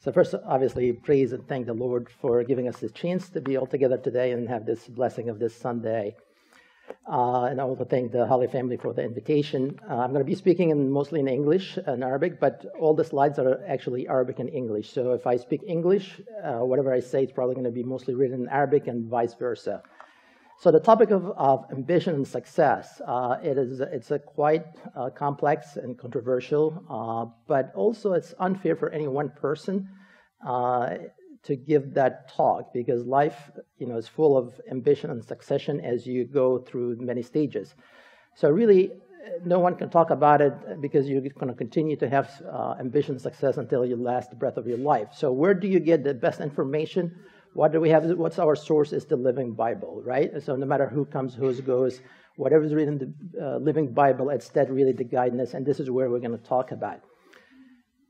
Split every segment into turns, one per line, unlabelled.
So, first, obviously, praise and thank the Lord for giving us this chance to be all together today and have this blessing of this Sunday. Uh, and I want to thank the Holly family for the invitation. Uh, I'm going to be speaking in, mostly in English and Arabic, but all the slides are actually Arabic and English. So if I speak English, uh, whatever I say is probably going to be mostly written in Arabic and vice versa. So the topic of, of ambition and success, uh, it is it's a quite uh, complex and controversial, uh, but also it's unfair for any one person uh, to give that talk because life, you know, is full of ambition and succession as you go through many stages. So really, no one can talk about it because you're going to continue to have uh, ambition and success until your last breath of your life. So where do you get the best information? What do we have? What's our source? Is the Living Bible, right? So no matter who comes, who goes, whatever is written in the uh, Living Bible, it's that really the guidance, and this is where we're going to talk about.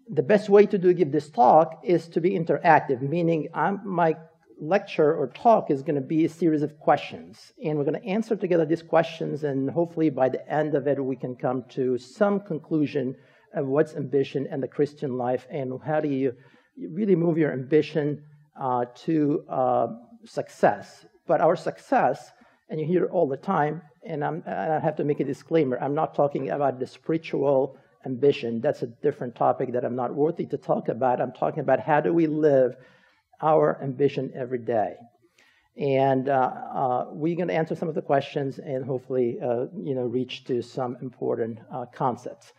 The best way to do give this talk is to be interactive, meaning I'm, my lecture or talk is going to be a series of questions, and we're going to answer together these questions, and hopefully by the end of it, we can come to some conclusion of what's ambition and the Christian life, and how do you really move your ambition uh, to uh, success. But our success, and you hear all the time, and, and, i have to make a disclaimer I'm not talking about the spiritual ambition. That's a different topic that I'm not worthy to talk about. I'm talking about how do we live our ambition every day. And uh, uh, we're going to answer some of the questions and hopefully, uh, you know, reach to some important uh, concepts.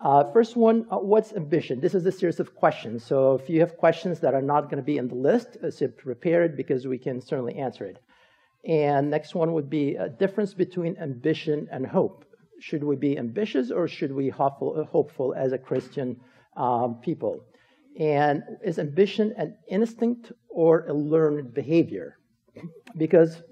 Uh, first one, uh, what's ambition? This is a series of questions. So if you have questions that are not going to be in the list, uh, so prepare it because we can certainly answer it. And next one would be a difference between ambition and hope. Should we be ambitious or should we hopeful, uh, hopeful as a Christian um, people? And is ambition an instinct or a learned behavior? Because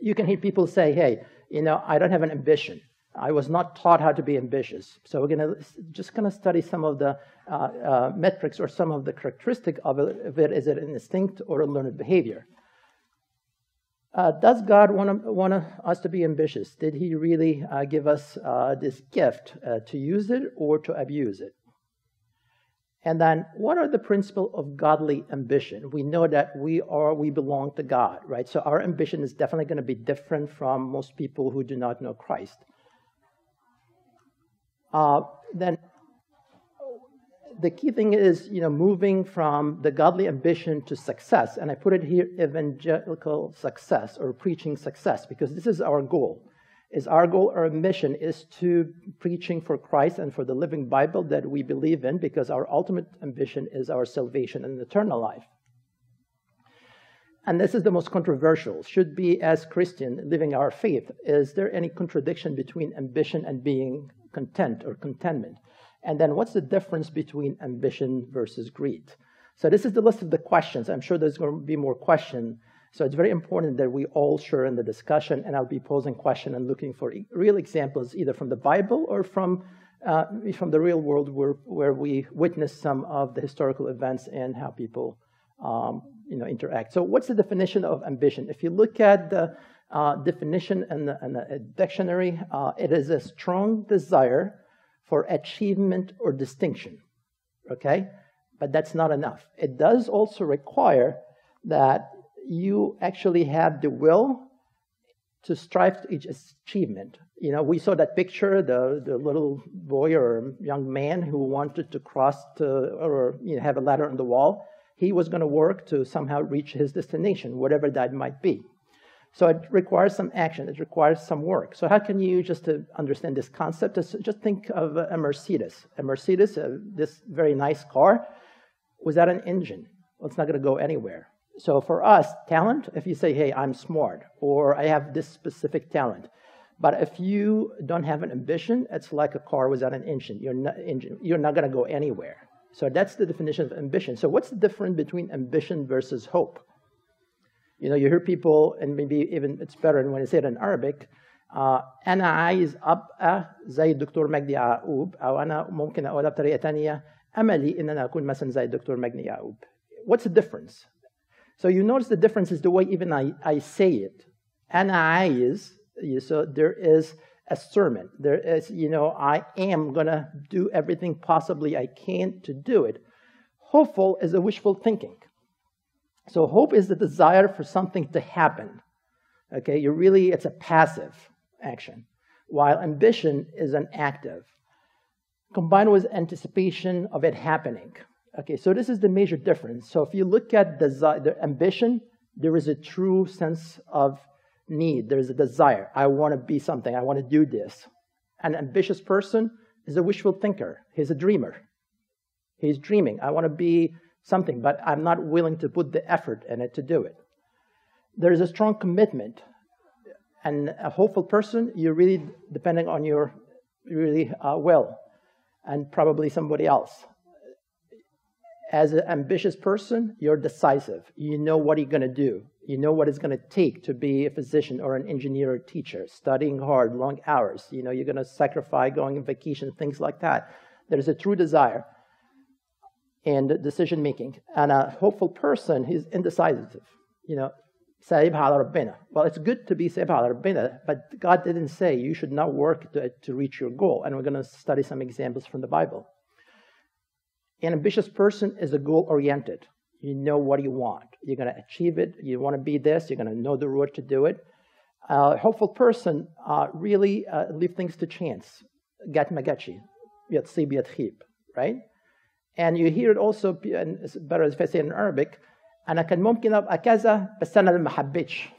you can hear people say, hey, you know, I don't have an ambition. I was not taught how to be ambitious. So we're to just going to study some of the uh, uh, metrics or some of the characteristic of it, it. Is it an instinct or a learned behavior? Uh, does God want, want us to be ambitious? Did He really uh, give us uh, this gift uh, to use it or to abuse it? And then, what are the principles of godly ambition? We know that we are we belong to God, right? So our ambition is definitely going to be different from most people who do not know Christ uh, then the key thing is, you know, moving from the godly ambition to success. And I put it here, evangelical success or preaching success, because this is our goal. Is our goal, our mission is to preaching for Christ and for the living Bible that we believe in, because our ultimate ambition is our salvation and eternal life. And this is the most controversial. Should be as Christian living our faith. Is there any contradiction between ambition and being content or contentment. And then what's the difference between ambition versus greed? So this is the list of the questions. I'm sure there's going to be more questions. So it's very important that we all share in the discussion, and I'll be posing questions and looking for real examples, either from the Bible or from uh, from the real world, where where we witness some of the historical events and how people um, you know interact. So what's the definition of ambition? If you look at the uh, definition in the, in the dictionary, uh, it is a strong desire for achievement or distinction. Okay? But that's not enough. It does also require that you actually have the will to strive to each achievement. You know, we saw that picture, the, the little boy or young man who wanted to cross to, or you know, have a ladder on the wall. He was going to work to somehow reach his destination, whatever that might be. So it requires some action, it requires some work. So, how can you, just to understand this concept, just think of a Mercedes. A Mercedes, uh, this very nice car, without an engine, well, it's not going to go anywhere. So, for us, talent, if you say, hey, I'm smart, or I have this specific talent, but if you don't have an ambition, it's like a car without an engine. You're not, engine, you're not going to go anywhere. So, that's the definition of ambition. So, what's the difference between ambition versus hope? You know, you hear people, and maybe even it's better when you say it in Arabic, uh, أنا عايز أبقى زي الدكتور مجدي يعقوب أو أنا ممكن أقولها بطريقة تانية أملي إن أنا أكون مثلا زي الدكتور مجدي يعقوب. What's the difference? So you notice the difference is the way even I, I say it. أنا عايز, so there is a sermon. There is, you know, I am going to do everything possibly I can to do it. Hopeful is a wishful thinking. So hope is the desire for something to happen. Okay, you're really, it's a passive action, while ambition is an active, combined with anticipation of it happening. Okay, so this is the major difference. So if you look at desi- the ambition, there is a true sense of need. There is a desire. I want to be something. I want to do this. An ambitious person is a wishful thinker. He's a dreamer. He's dreaming. I want to be something, but I'm not willing to put the effort in it to do it. There is a strong commitment. And a hopeful person, you're really depending on your really uh, will and probably somebody else as an ambitious person, you're decisive. You know what you're going to do. You know what it's going to take to be a physician or an engineer or teacher, studying hard, long hours. You know, you're going to sacrifice going on vacation, things like that. There's a true desire and decision making. And a hopeful person is indecisive. You know, well, it's good to be but God didn't say you should not work to, to reach your goal. And we're going to study some examples from the Bible. An ambitious person is a goal oriented. You know what you want. You're going to achieve it. You want to be this. You're going to know the road to do it. A uh, hopeful person uh, really uh, leave things to chance. Gat magachi, yatsib yatkhib, right? And you hear it also, and it's better if I say in Arabic, أنا كان ممكن أبقى كذا بس أنا ما حبيتش,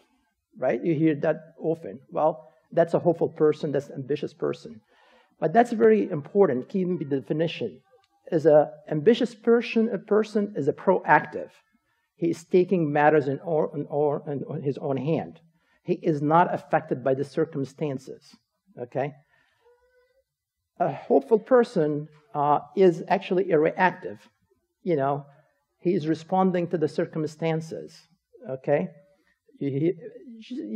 right? You hear that often. Well, that's a hopeful person. That's an ambitious person. But that's very important. Keeping the definition is an ambitious person, a person is a proactive. He is taking matters in, or, in, or, in his own hand. He is not affected by the circumstances. Okay? A hopeful person uh, is actually a reactive. You know, he's responding to the circumstances. Okay? You,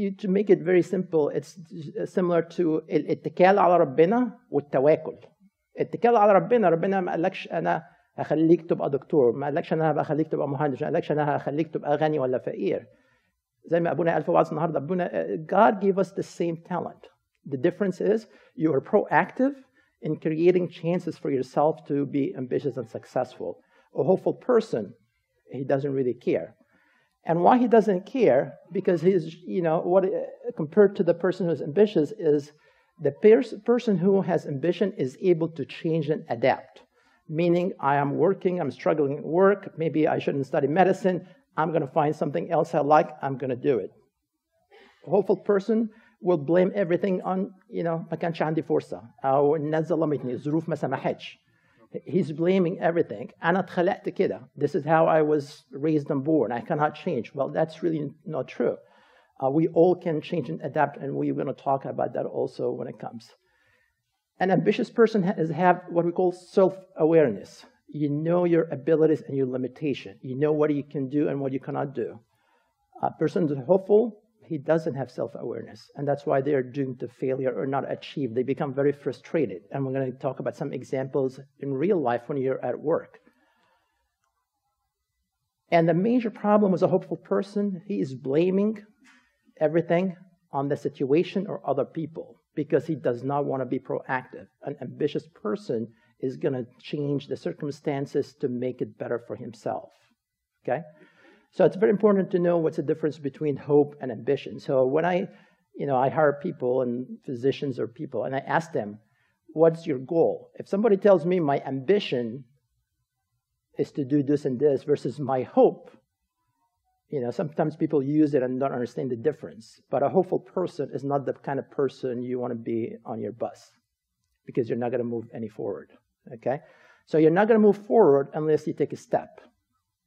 you, to make it very simple, it's similar to الاتكال على ربنا والتواكل. اتكال على ربنا ربنا ما قالكش انا هخليك تبقى دكتور ما قالكش انا هخليك تبقى مهندس ما قالكش انا هخليك تبقى غني ولا فقير زي ما ابونا قال في وعظ النهارده ابونا God gave us the same talent the difference is you are proactive in creating chances for yourself to be ambitious and successful a hopeful person he doesn't really care and why he doesn't care because he's you know what compared to the person who's ambitious is the pers- person who has ambition is able to change and adapt. Meaning, I am working, I'm struggling at work, maybe I shouldn't study medicine, I'm going to find something else I like, I'm going to do it. A hopeful person will blame everything on, you know, ما كانش عندي فرصة أو الناس ظلمتني الظروف ما سمحتش. He's blaming everything. أنا اتخلقت كده. This is how I was raised and born. I cannot change. Well, that's really not true. Uh, we all can change and adapt, and we're going to talk about that also when it comes. An ambitious person has have what we call self-awareness. You know your abilities and your limitation. You know what you can do and what you cannot do. A person who's hopeful, he doesn't have self-awareness, and that's why they are doomed to failure or not achieve. They become very frustrated, and we're going to talk about some examples in real life when you're at work. And the major problem with a hopeful person, he is blaming everything on the situation or other people because he does not want to be proactive. An ambitious person is going to change the circumstances to make it better for himself. Okay? So it's very important to know what's the difference between hope and ambition. So when I, you know, I hire people and physicians or people and I ask them, what's your goal? If somebody tells me my ambition is to do this and this versus my hope you know, sometimes people use it and don't understand the difference. But a hopeful person is not the kind of person you want to be on your bus because you're not going to move any forward. Okay? So you're not going to move forward unless you take a step.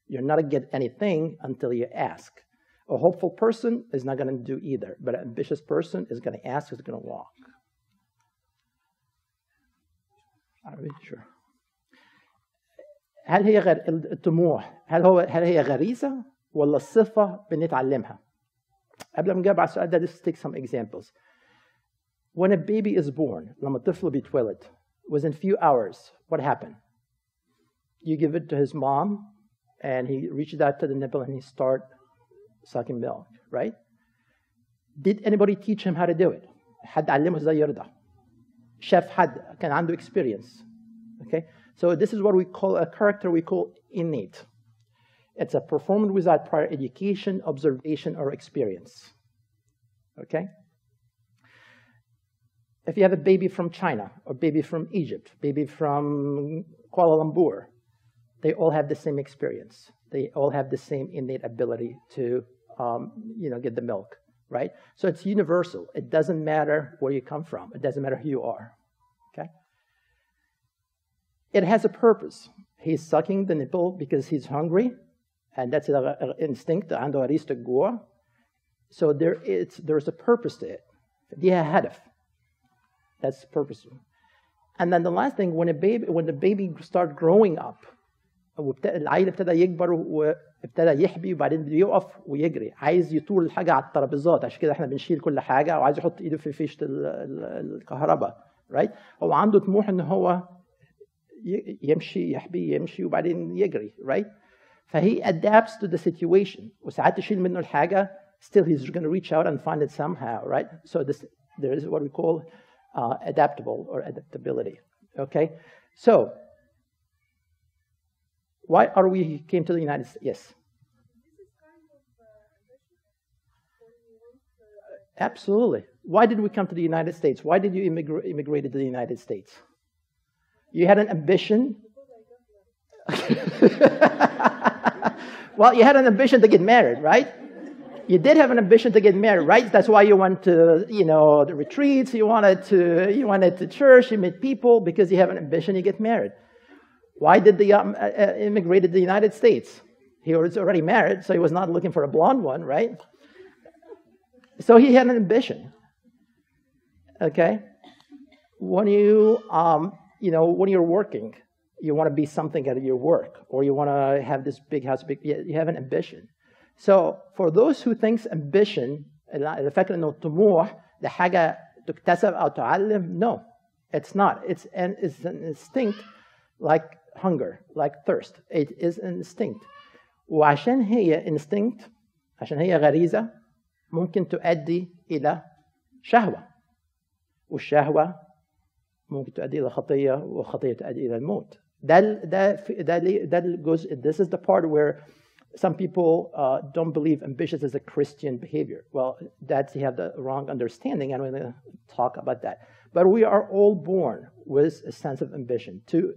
You're not going to get anything until you ask. A hopeful person is not going to do either, but an ambitious person is going to ask, is going to walk. Are we sure? هل هي الطموح هل هو هل هي غريزه ولا الصفة بنتعلمها قبل ما نجاوب على السؤال ده let's take some examples when a baby is born لما الطفل بيتولد within few hours what happened you give it to his mom and he reaches out to the nipple and he start sucking milk right did anybody teach him how to do it حد علمه ازاي يرضع شاف حد كان عنده experience okay So this is what we call a character we call innate. It's a performed without prior education, observation, or experience. Okay? If you have a baby from China, or baby from Egypt, baby from Kuala Lumpur, they all have the same experience. They all have the same innate ability to, um, you know, get the milk, right? So it's universal. It doesn't matter where you come from. It doesn't matter who you are, okay? It has a purpose. He's sucking the nipple because he's hungry, and that's an uh, instinct, the andorista gua. So there is, there's a purpose to it. Yeah, hadaf. That's purposeful. And then the last thing, when a baby, when the baby starts growing up, العيل ابتدى يكبر وابتدى يحبي وبعدين بده يقف ويجري. عايز يطول الحاجة على الترابيزات. عشان كده إحنا بنشيل كل حاجة وعايز يحط ايده في فيشة الكهرباء رايت هو عنده طموح إن هو يمشي يحبي يمشي وبعدين يجري رايت فهي adapts to the situation. وساعات تشيل منه الحاجة still he's going to reach out and find it somehow right? So this there is what we call uh, adaptable or adaptability. Okay? So why are we came to the United States? Yes. Absolutely. Why did we come to the United States? Why did you immigrate, immigrate to the United States? You had an ambition. well, you had an ambition to get married, right? You did have an ambition to get married, right? That's why you went to, you know, the retreats. You wanted to, you wanted to church. You met people because you have an ambition. You get married. Why did the um, uh, uh, immigrate to the United States? He was already married, so he was not looking for a blonde one, right? So he had an ambition. Okay, when you um, you know when you're working, you want to be something at your work, or you want to have this big house. Big, you have an ambition. So for those who thinks ambition الفكرة إنه الطموح ده حاجة تكتسب أو تعلم no it's not it's an, it's an instinct like hunger, like thirst. It is an instinct. وعشان هي instinct عشان هي غريزة ممكن تؤدي إلى شهوة والشهوة ممكن تؤدي إلى خطية والخطية تؤدي إلى الموت ده ده ده ده الجزء this is the part where some people uh, don't believe ambitious is a Christian behavior. Well, that's you have the wrong understanding, and we're going to talk about that. But we are all born with a sense of ambition to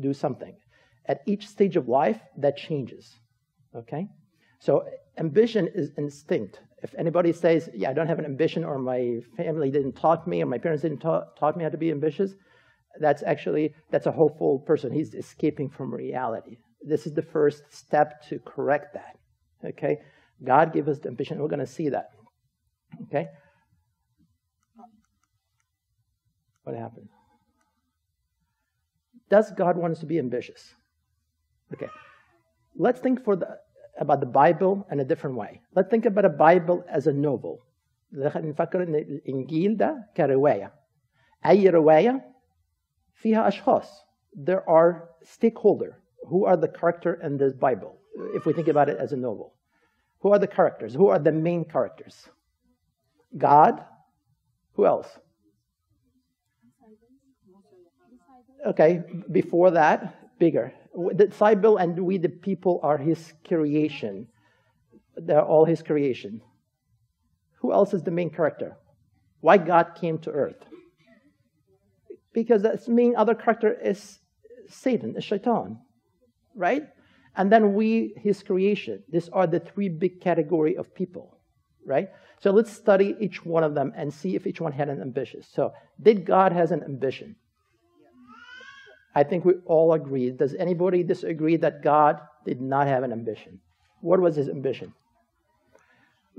do something. At each stage of life, that changes. Okay? So ambition is instinct. If anybody says, yeah, I don't have an ambition, or my family didn't taught me, or my parents didn't ta- taught me how to be ambitious, that's actually, that's a hopeful person. He's escaping from reality. This is the first step to correct that. Okay? God gave us the ambition. We're going to see that. Okay? What happened? Does God want us to be ambitious? Okay. Let's think for the, about the Bible in a different way. Let's think about a Bible as a novel. نفكر ان الانجيل ده كروايه. اي روايه فيها اشخاص. There are stakeholder. Who are the character in this Bible? If we think about it as a novel. Who are the characters? Who are the main characters? God. Who else? Okay, before that, bigger. The Cybele and we, the people, are his creation. They're all his creation. Who else is the main character? Why God came to earth? Because the main other character is Satan, is Shaitan, right? And then we, his creation. These are the three big category of people, right? So let's study each one of them and see if each one had an ambition. So, did God has an ambition? I think we all agree. Does anybody disagree that God did not have an ambition? What was his ambition?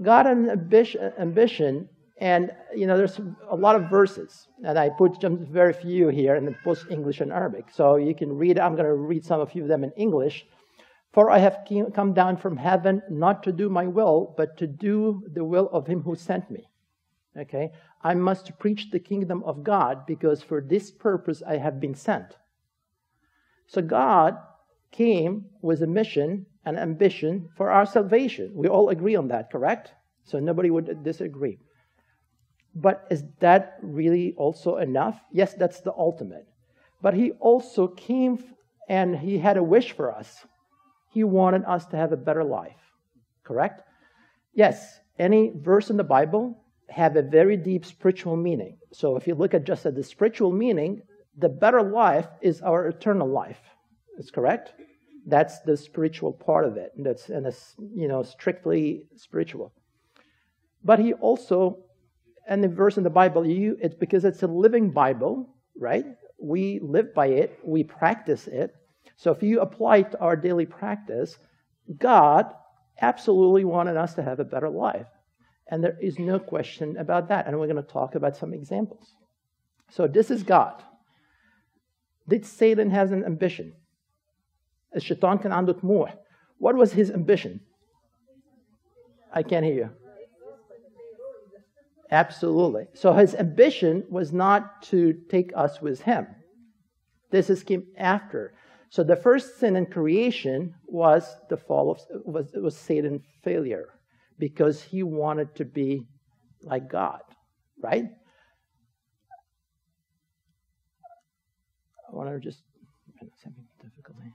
God had an ambition, ambition and you know there's a lot of verses, and I put just very few here in both English and Arabic, so you can read. I'm going to read some of few of them in English. For I have come down from heaven not to do my will, but to do the will of him who sent me. Okay, I must preach the kingdom of God because for this purpose I have been sent. So God came with a mission and ambition for our salvation. We all agree on that, correct? So nobody would disagree. But is that really also enough? Yes, that's the ultimate. but he also came and he had a wish for us. He wanted us to have a better life. Correct? Yes, any verse in the Bible have a very deep spiritual meaning. So if you look at just at the spiritual meaning, the better life is our eternal life. Is correct? That's the spiritual part of it. That's and it's you know strictly spiritual. But he also, and the verse in the Bible, you it's because it's a living Bible, right? We live by it, we practice it. So if you apply it to our daily practice, God absolutely wanted us to have a better life. And there is no question about that. And we're going to talk about some examples. So this is God. Did Satan have an ambition? الشيطان كان عنده طموح. What was his ambition? I can't hear you. Absolutely. So his ambition was not to take us with him. This is came after. So the first sin in creation was the fall of was, was Satan's failure because he wanted to be like God, right? Want to just having difficulty.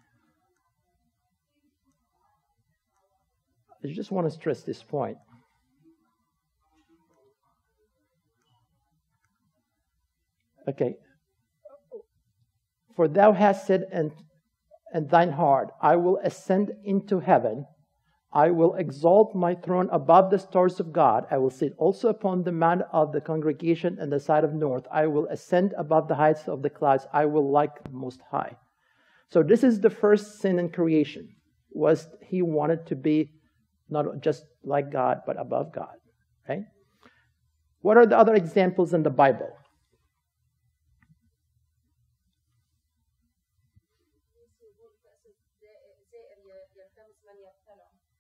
I just want to stress this point. Okay. For thou hast said and, and thine heart, I will ascend into heaven. I will exalt my throne above the stars of God. I will sit also upon the mount of the congregation in the side of north. I will ascend above the heights of the clouds. I will like the most high. So this is the first sin in creation. Was he wanted to be not just like God, but above God, right? What are the other examples in the Bible?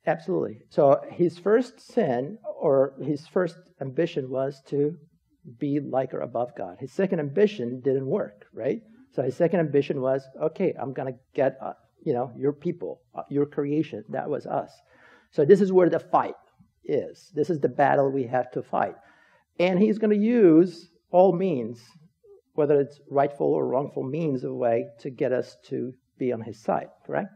Absolutely. So his first sin or his first ambition was to be like or above God. His second ambition didn't work, right? So his second ambition was, okay, I'm going to get, uh, you know, your people, uh, your creation. That was us. So this is where the fight is. This is the battle we have to fight. And he's going to use all means, whether it's rightful or wrongful means of way to get us to be on his side, correct?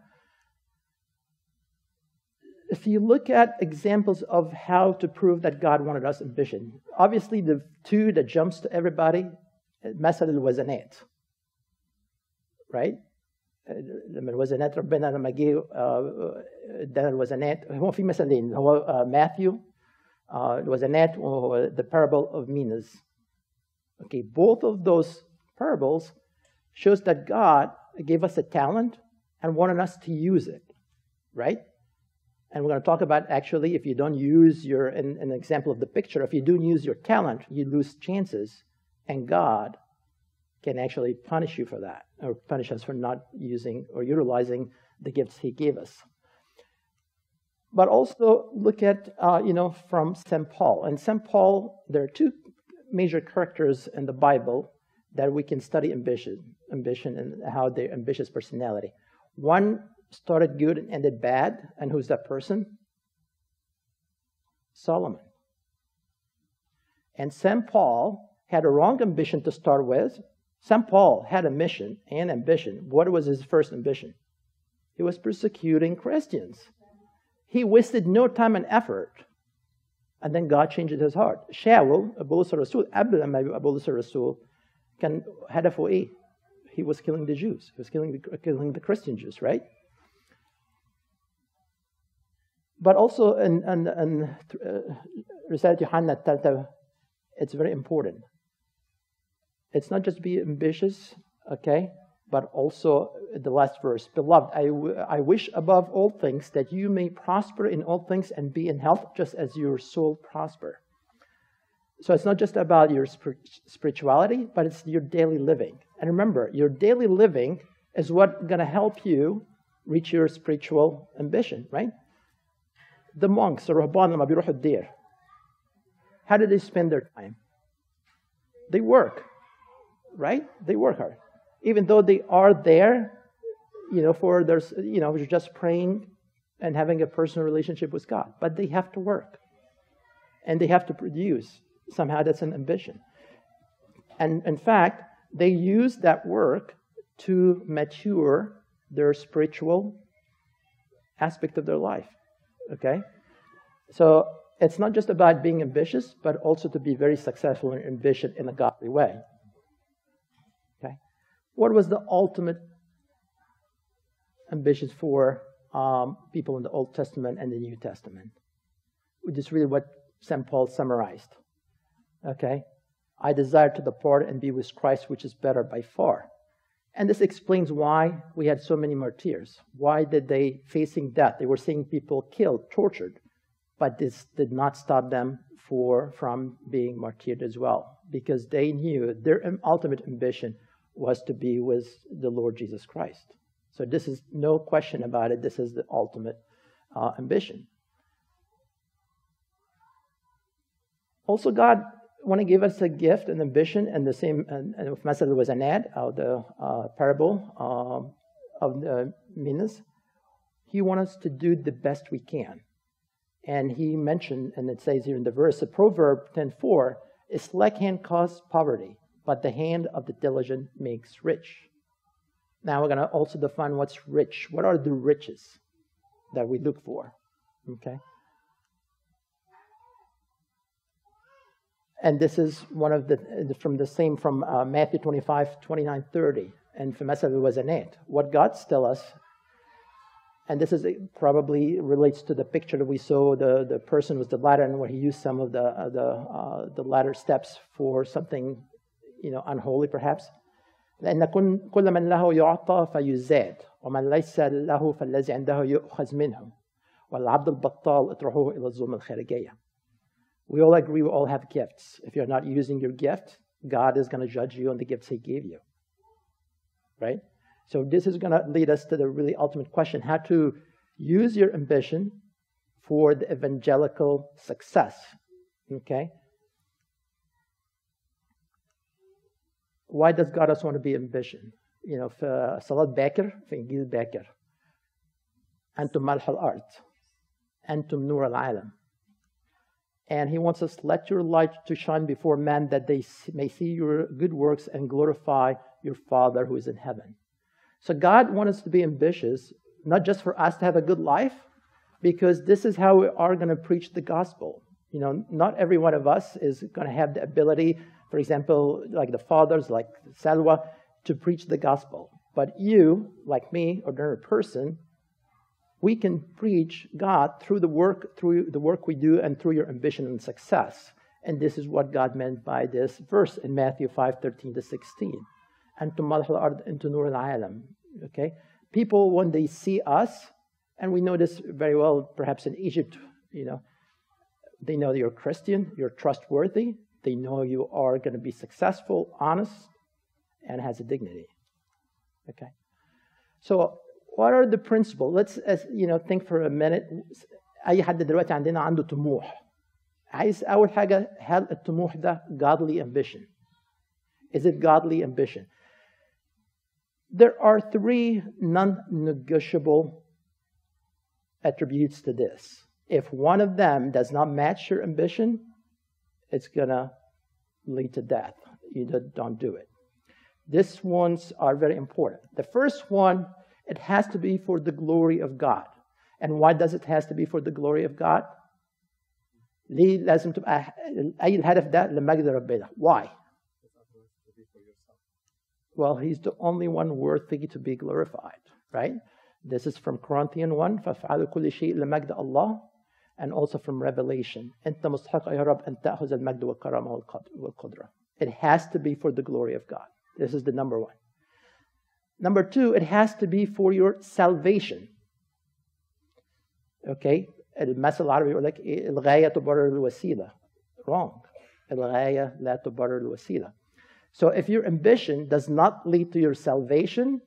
if you look at examples of how to prove that God wanted us ambition, obviously the two that jumps to everybody, مثل الوزنات. Right? لما الوزنات ربنا لما جه ادانا الوزنات هو في مثلين هو ماثيو الوزنات و the parable of minas. Okay, both of those parables shows that God gave us a talent and wanted us to use it, right? And we're going to talk about actually if you don't use your, in, an example of the picture, if you don't use your talent, you lose chances. And God can actually punish you for that, or punish us for not using or utilizing the gifts He gave us. But also look at, uh, you know, from St. Paul. And St. Paul, there are two major characters in the Bible that we can study ambition, ambition and how their ambitious personality. One started good and ended bad. And who's that person? Solomon. And St. Paul had a wrong ambition to start with. St. Paul had a mission and ambition. What was his first ambition? He was persecuting Christians. He wasted no time and effort. And then God changed his heart. Shaul, Abul Rasul, Abulus Rasul, can had a foe. He was killing the Jews. He was killing the, killing the Christian Jews, right? But also in, in, in uh, Risalat Yohanna it's very important. It's not just be ambitious, okay, but also the last verse Beloved, I, I wish above all things that you may prosper in all things and be in health just as your soul prosper. So it's not just about your spirituality, but it's your daily living. And remember, your daily living is what's going to help you reach your spiritual ambition, right? the monks, the Rahban لما بيروحوا الدير how do they spend their time? They work, right? They work hard. Even though they are there, you know, for there's, you know, just praying and having a personal relationship with God. But they have to work. And they have to produce. Somehow that's an ambition. And in fact, they use that work to mature their spiritual aspect of their life. Okay? So it's not just about being ambitious, but also to be very successful and ambitious in a godly way. Okay? What was the ultimate ambition for um, people in the Old Testament and the New Testament? Which is really what St. Paul summarized. Okay? I desire to depart and be with Christ, which is better by far. And this explains why we had so many martyrs. Why did they facing death? They were seeing people killed, tortured, but this did not stop them for, from being martyred as well, because they knew their ultimate ambition was to be with the Lord Jesus Christ. So this is no question about it. This is the ultimate uh, ambition. Also, God want to give us a gift, an ambition, and the same. And, and if was an ad of the uh, parable um, of the minas, he wants us to do the best we can. And he mentioned, and it says here in the verse, the proverb 10:4, "A slack hand causes poverty, but the hand of the diligent makes rich." Now we're going to also define what's rich. What are the riches that we look for? Okay. And this is one of the, from the same from uh, Matthew 25, 29, 30. And for Masal was an ant. What God tell us, and this is probably relates to the picture that we saw, the, the person with the ladder, and where he used some of the, uh, the, uh, the ladder steps for something, you know, unholy perhaps. لأن كل من له يعطى فيزاد ومن ليس له فالذي عنده يؤخذ منه والعبد البطال اطرحوه إلى الظلم الخارجية we all agree we all have gifts. If you're not using your gift, God is going to judge you on the gifts He gave you. Right? So, this is going to lead us to the really ultimate question how to use your ambition for the evangelical success. Okay? Why does God also want to be ambition? You know, for Salat Bakr, for Gil Bakr. and to Malhal Art. and Nur al Alam and he wants us let your light to shine before men that they may see your good works and glorify your father who is in heaven. So god wants us to be ambitious not just for us to have a good life because this is how we are going to preach the gospel. You know not every one of us is going to have the ability for example like the fathers like salwa to preach the gospel. But you like me ordinary person we can preach God through the work, through the work we do, and through your ambition and success. And this is what God meant by this verse in Matthew 5, 13 to 16. And to ard into nur al Okay? People, when they see us, and we know this very well, perhaps in Egypt, you know, they know you're Christian, you're trustworthy, they know you are going to be successful, honest, and has a dignity. Okay? So what are the principles let's you know think for a minute اي حد دلوقتي عندنا عنده طموح عايز اول حاجه هل الطموح ده godly ambition is it godly ambition there are three non-negotiable attributes to this if one of them does not match your ambition it's going to lead to death you don't do it these ones are very important the first one it has to be for the glory of God. And why does it has to be for the glory of God? ليه لازم تبقى أي الهدف ده لمجد ربنا؟ Why? Well, he's the only one worthy to be glorified, right? This is from Corinthians 1, فَافْعَلُوا كُلِّ شيء لمجد الله and also from Revelation. أنت مستحق يا رب أن تأخذ المجد والكرامة والقدرة. It has to be for the glory of God. This is the number one. Number two, it has to be for your salvation. Okay? المثل العربي يقول لك الغاية تبرر الوسيلة. Wrong. الغاية لا تبرر الوسيلة. So if your ambition does not lead to your salvation,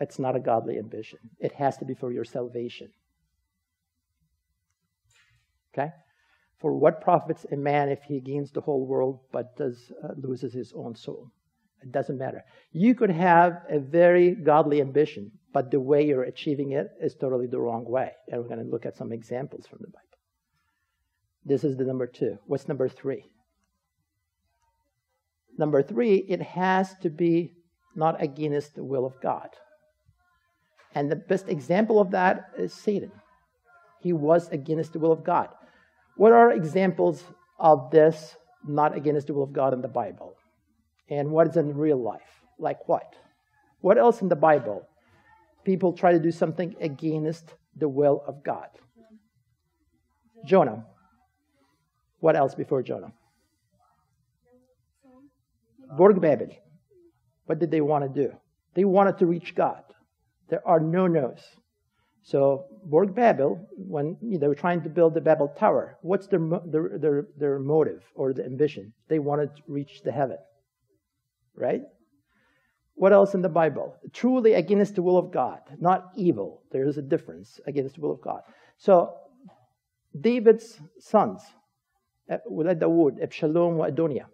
it's not a godly ambition. It has to be for your salvation. Okay? For what profits a man if he gains the whole world but does uh, loses his own soul? It doesn't matter. You could have a very godly ambition, but the way you're achieving it is totally the wrong way. And we're going to look at some examples from the Bible. This is the number two. What's number three? Number three, it has to be not against the will of God. And the best example of that is Satan. He was against the will of God. What are examples of this not against the will of God in the Bible? And what is in real life? Like what? What else in the Bible? People try to do something against the will of God. Jonah. What else before Jonah? Borg Babel. What did they want to do? They wanted to reach God. There are no no's. So Borg Babel, when they were trying to build the Babel Tower, what's their, their, their, their motive or the ambition? They wanted to reach the heaven right? What else in the Bible? Truly against the will of God, not evil. There is a difference against the will of God. So David's sons, eh, Ulad Dawood, Absalom, and Adoniah,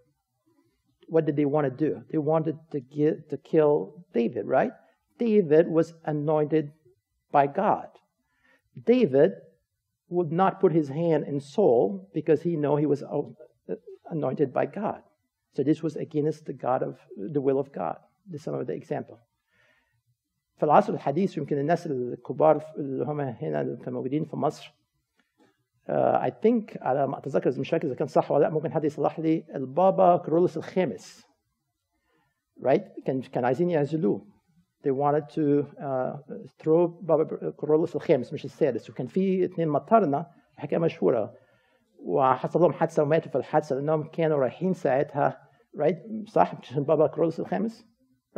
what did they want to do? They wanted to, get, to kill David, right? David was anointed by God. David would not put his hand in Saul because he knew he was uh, anointed by God. So this was against the God of the will of God. This is some of the example. في العصر الحديث يمكن الناس الكبار اللي هم هنا موجودين في مصر uh, ثينك على ما أتذكر مش فاكر إذا كان صح ولا لأ ممكن حد يصلح لي البابا كرولوس الخامس right كان كان عايزين يعزلوه they wanted to uh, throw بابا كرولوس الخامس مش السادس وكان في اثنين مطرنا حكاية مشهورة وحصل لهم حادثة وماتوا في الحادثة لأنهم كانوا رايحين ساعتها right? صح؟ عشان بابا كرولوس الخامس.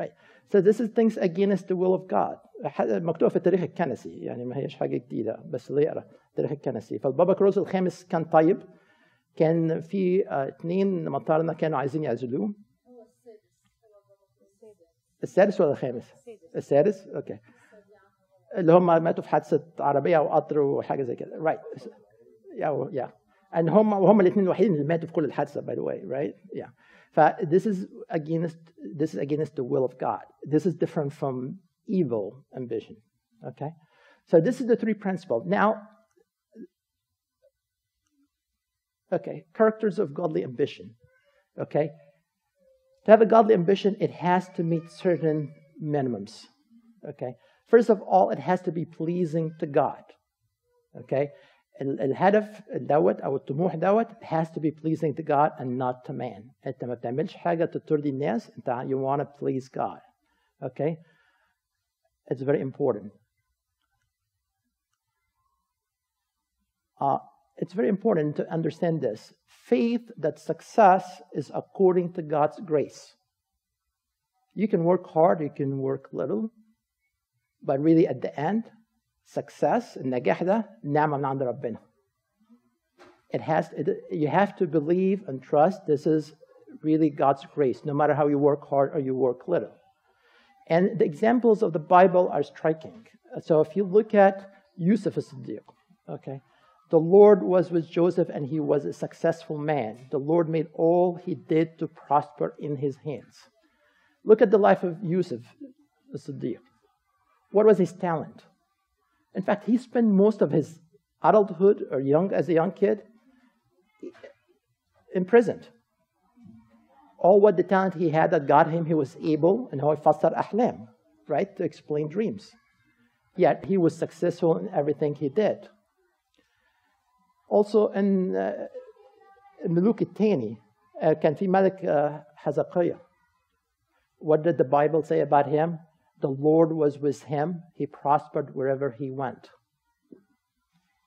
Right. So this is things against the will of God. مكتوبة في التاريخ الكنسي يعني ما هيش حاجة جديدة بس اللي يقرأ التاريخ الكنسي. فالبابا كروز الخامس كان طيب. كان في اثنين مطارنا كانوا عايزين يعزلوه. السادس ولا الخامس؟ السادس. أوكي اللي هم ماتوا في حادثة عربية أو قطر وحاجة زي كده. رايت يا يا ان هم وهم الاثنين الوحيدين اللي ماتوا في كل الحادثة باي ذا واي رايت يا this is against this is against the will of God this is different from evil ambition okay so this is the three principles now okay characters of godly ambition okay to have a godly ambition, it has to meet certain minimums. Okay? First of all, it has to be pleasing to God. Okay? الهدف دوت او الطموح دوت has to be pleasing to God and not to man. انت ما بتعملش حاجه ترضي الناس انت you want to please God. Okay? It's very important. Uh, it's very important to understand this. Faith that success is according to God's grace. You can work hard, you can work little, but really at the end, success, النجاح ده نعمة من عند ربنا. It has, it, you have to believe and trust this is really God's grace, no matter how you work hard or you work little. And the examples of the Bible are striking. So if you look at Yusuf as-Siddiq, okay, the Lord was with Joseph and he was a successful man. The Lord made all he did to prosper in his hands. Look at the life of Yusuf as-Siddiq. What was his talent? In fact, he spent most of his adulthood or young as a young kid imprisoned. All what the talent he had that got him, he was able, and how fassar ahlam, right, to explain dreams. Yet he was successful in everything he did. Also in uh, الملوك الثاني uh, كان في ملك uh, حزقية. What did the Bible say about him? The Lord was with him. He prospered wherever he went.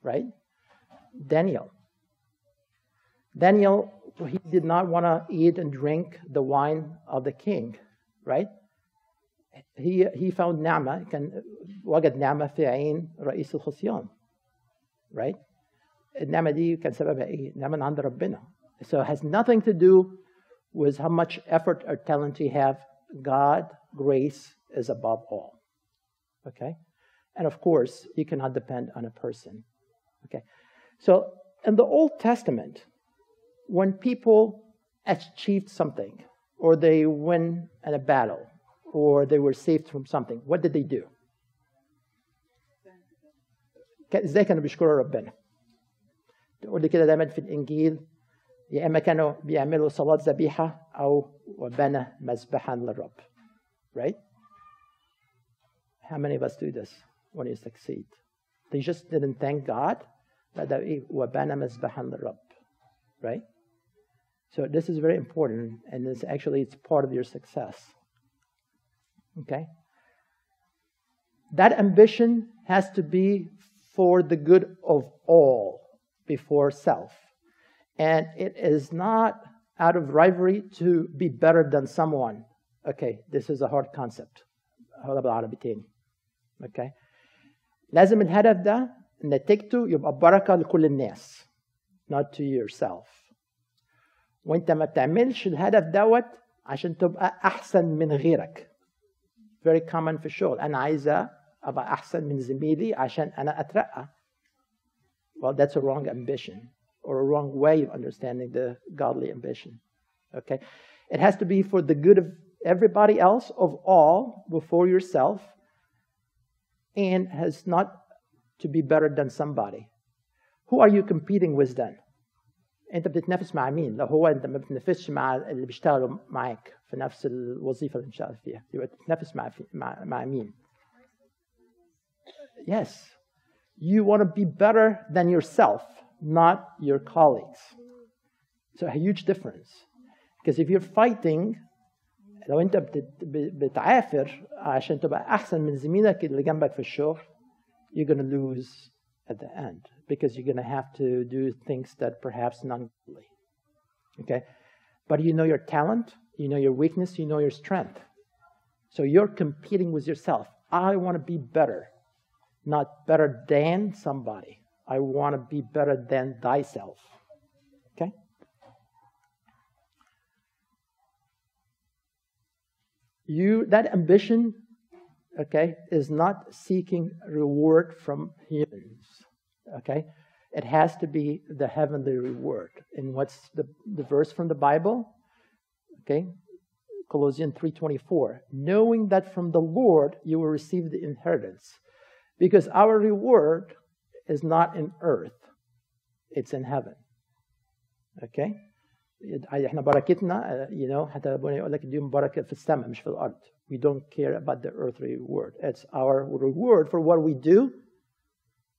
Right? Daniel. Daniel, he did not want to eat and drink the wine of the king. Right? He, he found نعمة كان وجد نعمة في عين رئيس الخصيان. Right? النعمة دي كان سببها إيه؟ نعمة من عند ربنا. So it has nothing to do with how much effort or talent you have. God, grace is above all. Okay? And of course, you cannot depend on a person. Okay? So in the Old Testament, when people achieved something, or they win in a battle, or they were saved from something, what did they do? ازاي كانوا بيشكروا ربنا؟ تقول لي كده دايما في الانجيل يا اما كانوا بيعملوا صلاه ذبيحه او وبنى مذبحا للرب right? How many of us do this when you succeed? They just didn't thank God. That. Right? So this is very important, and it's actually it's part of your success. Okay? That ambition has to be for the good of all before self. And it is not out of rivalry to be better than someone. Okay, this is a hard concept. هذا بالعربي تاني. Okay. لازم الهدف ده نتيجته يبقى بركة لكل الناس. Not to yourself. وانت ما بتعملش الهدف دوت عشان تبقى احسن من غيرك. Very common في الشغل. انا عايزه ابقى احسن من زميلي عشان انا اترقى. Well, that's a wrong ambition or a wrong way of understanding the godly ambition. Okay? It has to be for the good of everybody else, of all, before yourself, and has not to be better than somebody. Who are you competing with then? انت بتتنافس مع مين؟ لو هو انت ما بتتنافسش مع اللي بيشتغلوا معاك في نفس الوظيفه اللي بتشتغل فيها، يبقى بتتنافس مع مع مع مين؟ Yes. You want to be better than yourself, not your colleagues. So a huge difference. Because if you're fighting لو انت بتعافر عشان تبقى احسن من زميلك اللي جنبك في الشغل you're going to lose at the end because you're going to have to do things that perhaps not godly. Okay? But you know your talent, you know your weakness, you know your strength. So you're competing with yourself. I want to be better, not better than somebody. I want to be better than thyself. You that ambition, okay, is not seeking reward from humans. Okay? It has to be the heavenly reward. And what's the, the verse from the Bible? Okay? Colossians 3:24, knowing that from the Lord you will receive the inheritance. Because our reward is not in earth, it's in heaven. Okay? احنا بركتنا you know حتى ربنا يقول لك اديهم بركه في السماء مش في الارض. We don't care about the earthly reward. It's our reward for what we do.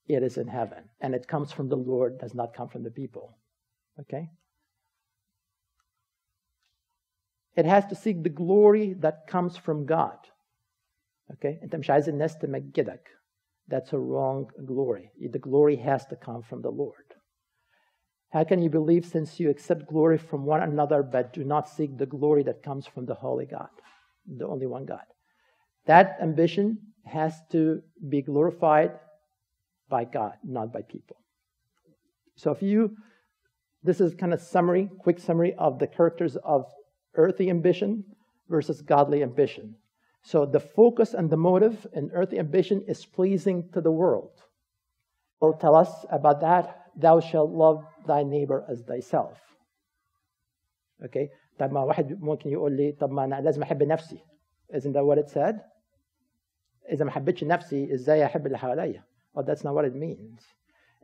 It is in heaven, and it comes from the Lord. Does not come from the people. Okay. It has to seek the glory that comes from God. Okay? أنت مش عايز الناس تمجدك. That's a wrong glory. The glory has to come from the Lord. How can you believe since you accept glory from one another but do not seek the glory that comes from the holy God, the only one God? That ambition has to be glorified by God, not by people. So if you this is kind of summary, quick summary of the characters of earthly ambition versus godly ambition. So the focus and the motive in earthly ambition is pleasing to the world. Will tell us about that Thou shalt love thy neighbor as thyself. Okay? طب ما واحد ممكن يقول لي طب ما انا لازم احب نفسي. Isn't that what it said? إذا ما حبيتش نفسي ازاي احب اللي حواليا؟ Well, that's not what it means.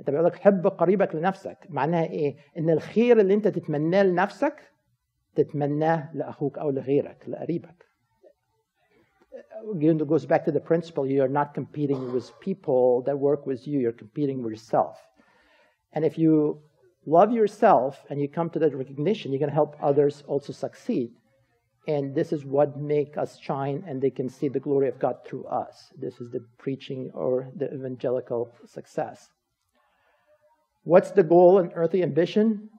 انت بيقول لك حب قريبك لنفسك، معناها ايه؟ ان الخير اللي انت تتمناه لنفسك تتمناه لاخوك او لغيرك لقريبك. Again, it goes back to the principle you're not competing with people that work with you, you're competing with yourself. And if you love yourself and you come to that recognition, you're going to help others also succeed. And this is what make us shine and they can see the glory of God through us. This is the preaching or the evangelical success. What's the goal in earthly ambition?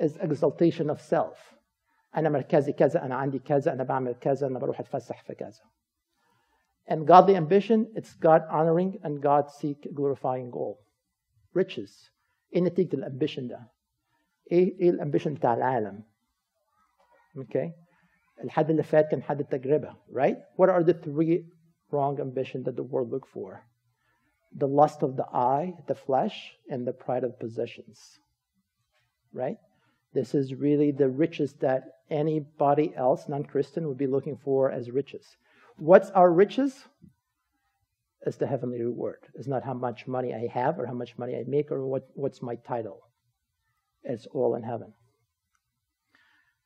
Is exaltation of self. أنا مركزي كذا، أنا عندي كذا، أنا بعمل كذا، أنا بروح أتفسح في كذا. And godly ambition, it's God honoring and God seek glorifying goal. Riches. ايه نتيجة الامبيشن ده؟ ايه ايه الامبيشن بتاع العالم؟ Okay. الحد اللي فات كان حد التجربة, right? What are the three wrong ambitions that the world look for? The lust of the eye, the flesh, and the pride of possessions. Right? This is really the riches that anybody else, non Christian, would be looking for as riches. What's our riches? It's the heavenly reward. It's not how much money I have or how much money I make or what, what's my title. It's all in heaven.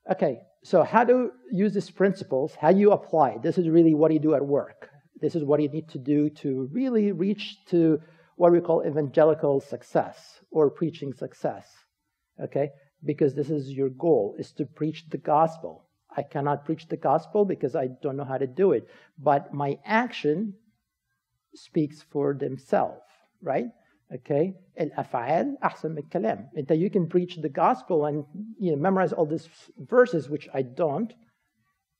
Okay, so how to use these principles, how you apply. This is really what you do at work. This is what you need to do to really reach to what we call evangelical success or preaching success. Okay? Because this is your goal, is to preach the gospel. I cannot preach the gospel because I don't know how to do it. But my action speaks for themselves, right? Okay? الأفعال أحسن من الكلام. And that you can preach the gospel and you know memorize all these verses, which I don't.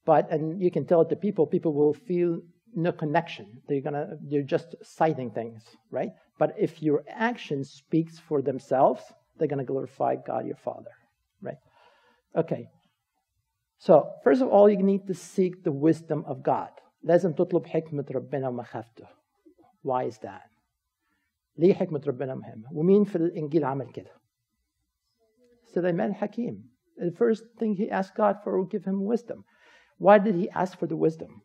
But and you can tell it to people, people will feel no connection. They're gonna they're just citing things, right? But if your action speaks for themselves, they're gonna glorify God your Father, right? Okay. So first of all, you need to seek the wisdom of God. لازم تطلب حكمة ربنا ومخافته. Why is that? ليه حكمة ربنا مهمة؟ ومين في الإنجيل عمل كده؟ سليمان الحكيم. The first thing he asked God for will give him wisdom. Why did he ask for the wisdom?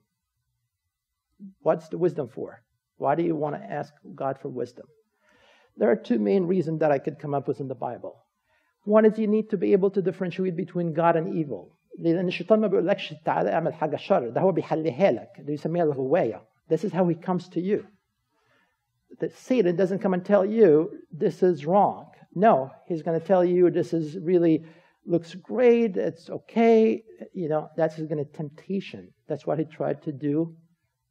What's the wisdom for? Why do you want to ask God for wisdom? There are two main reasons that I could come up with in the Bible. One is you need to be able to differentiate between God and evil. لأن الشيطان ما بيقولكش تعالى اعمل حاجة شر، ده هو بيحليها لك، ده يسميها الغواية. This is how he comes to you. That Satan doesn't come and tell you this is wrong. No, he's going to tell you this is really looks great, it's okay. You know, that's going to temptation. That's what he tried to do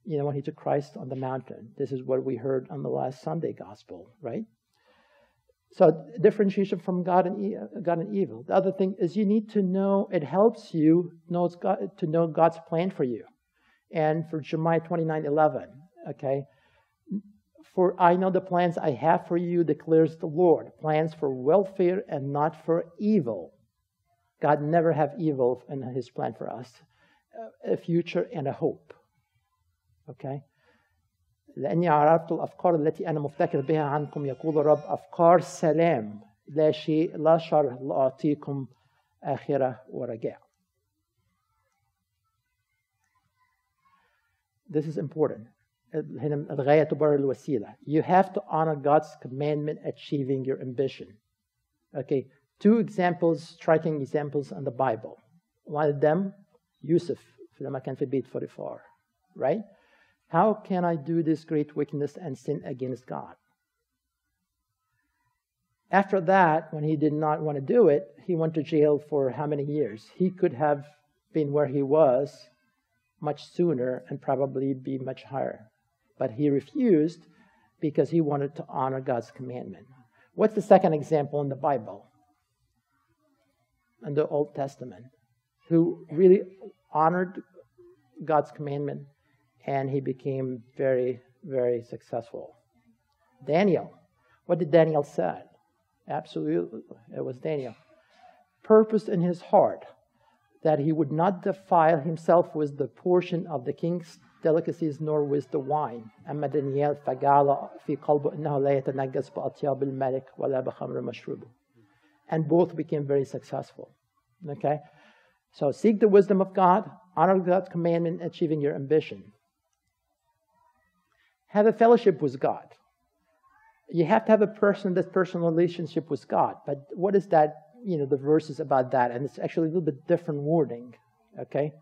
you know, when he took Christ on the mountain. This is what we heard on the last Sunday gospel, right? So differentiation from God and, God and evil. The other thing is you need to know, it helps you knows God, to know God's plan for you. And for Jeremiah 29 11, okay? For I know the plans I have for you, declares the Lord plans for welfare and not for evil. God never have evil in his plan for us, a future and a hope. اوكي لاني عرفت الافكار التي انا مفتكر بها عنكم يقول الرب افكار سلام لا شيء لا شر لاعطيكم اخره ورجاء This is important. هنا الغاية تبرر الوسيلة. You have to honor God's commandment achieving your ambition. Okay, two examples, striking examples in the Bible. One of them, Yusuf لما كان في بيت فوتيفار. Right? How can I do this great wickedness and sin against God? After that, when he did not want to do it, he went to jail for how many years? He could have been where he was much sooner and probably be much higher. But he refused because he wanted to honor God's commandment. What's the second example in the Bible? In the Old Testament, who really honored God's commandment and he became very, very successful. Daniel. What did Daniel say? Absolutely, it was Daniel. Purpose in his heart that he would not defile himself with the portion of the king's delicacies nor with the wine. أما دانيال فجعل في قلبه أنه لا يتنجس بأطياب الملك ولا بخمر مشروبه. And both became very successful. Okay? So seek the wisdom of God, honor God's commandment, achieving your ambition have a fellowship with God. You have to have a person, this personal relationship with God. But what is that? You know, the verses about that, and it's actually a little bit different wording. Okay?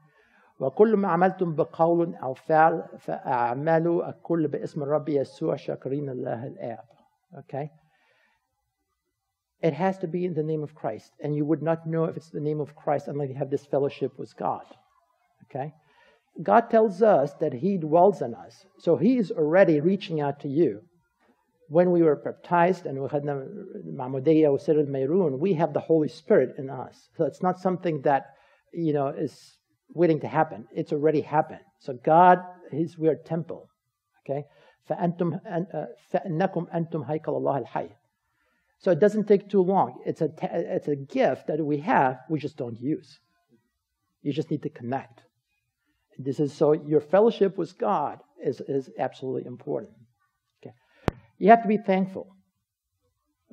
وكل ما عملتم بقول أو فعل فأعملوا الكل باسم الرب يسوع شاكرين الله الآب. Okay? It has to be in the name of Christ, and you would not know if it's the name of Christ unless you have this fellowship with God. Okay? God tells us that He dwells in us. So He is already reaching out to you. When we were baptized and we had Mahmudiyya or Sir Mayrun, we have the Holy Spirit in us. So it's not something that, you know, is waiting to happen. It's already happened. So God is, we are temple. Okay? فأنتم فإنكم أنتم هيكل الله الحي. So it doesn't take too long. It's a, it's a gift that we have, we just don't use. You just need to connect. This is so your fellowship with God is, is absolutely important. Okay. You have to be thankful.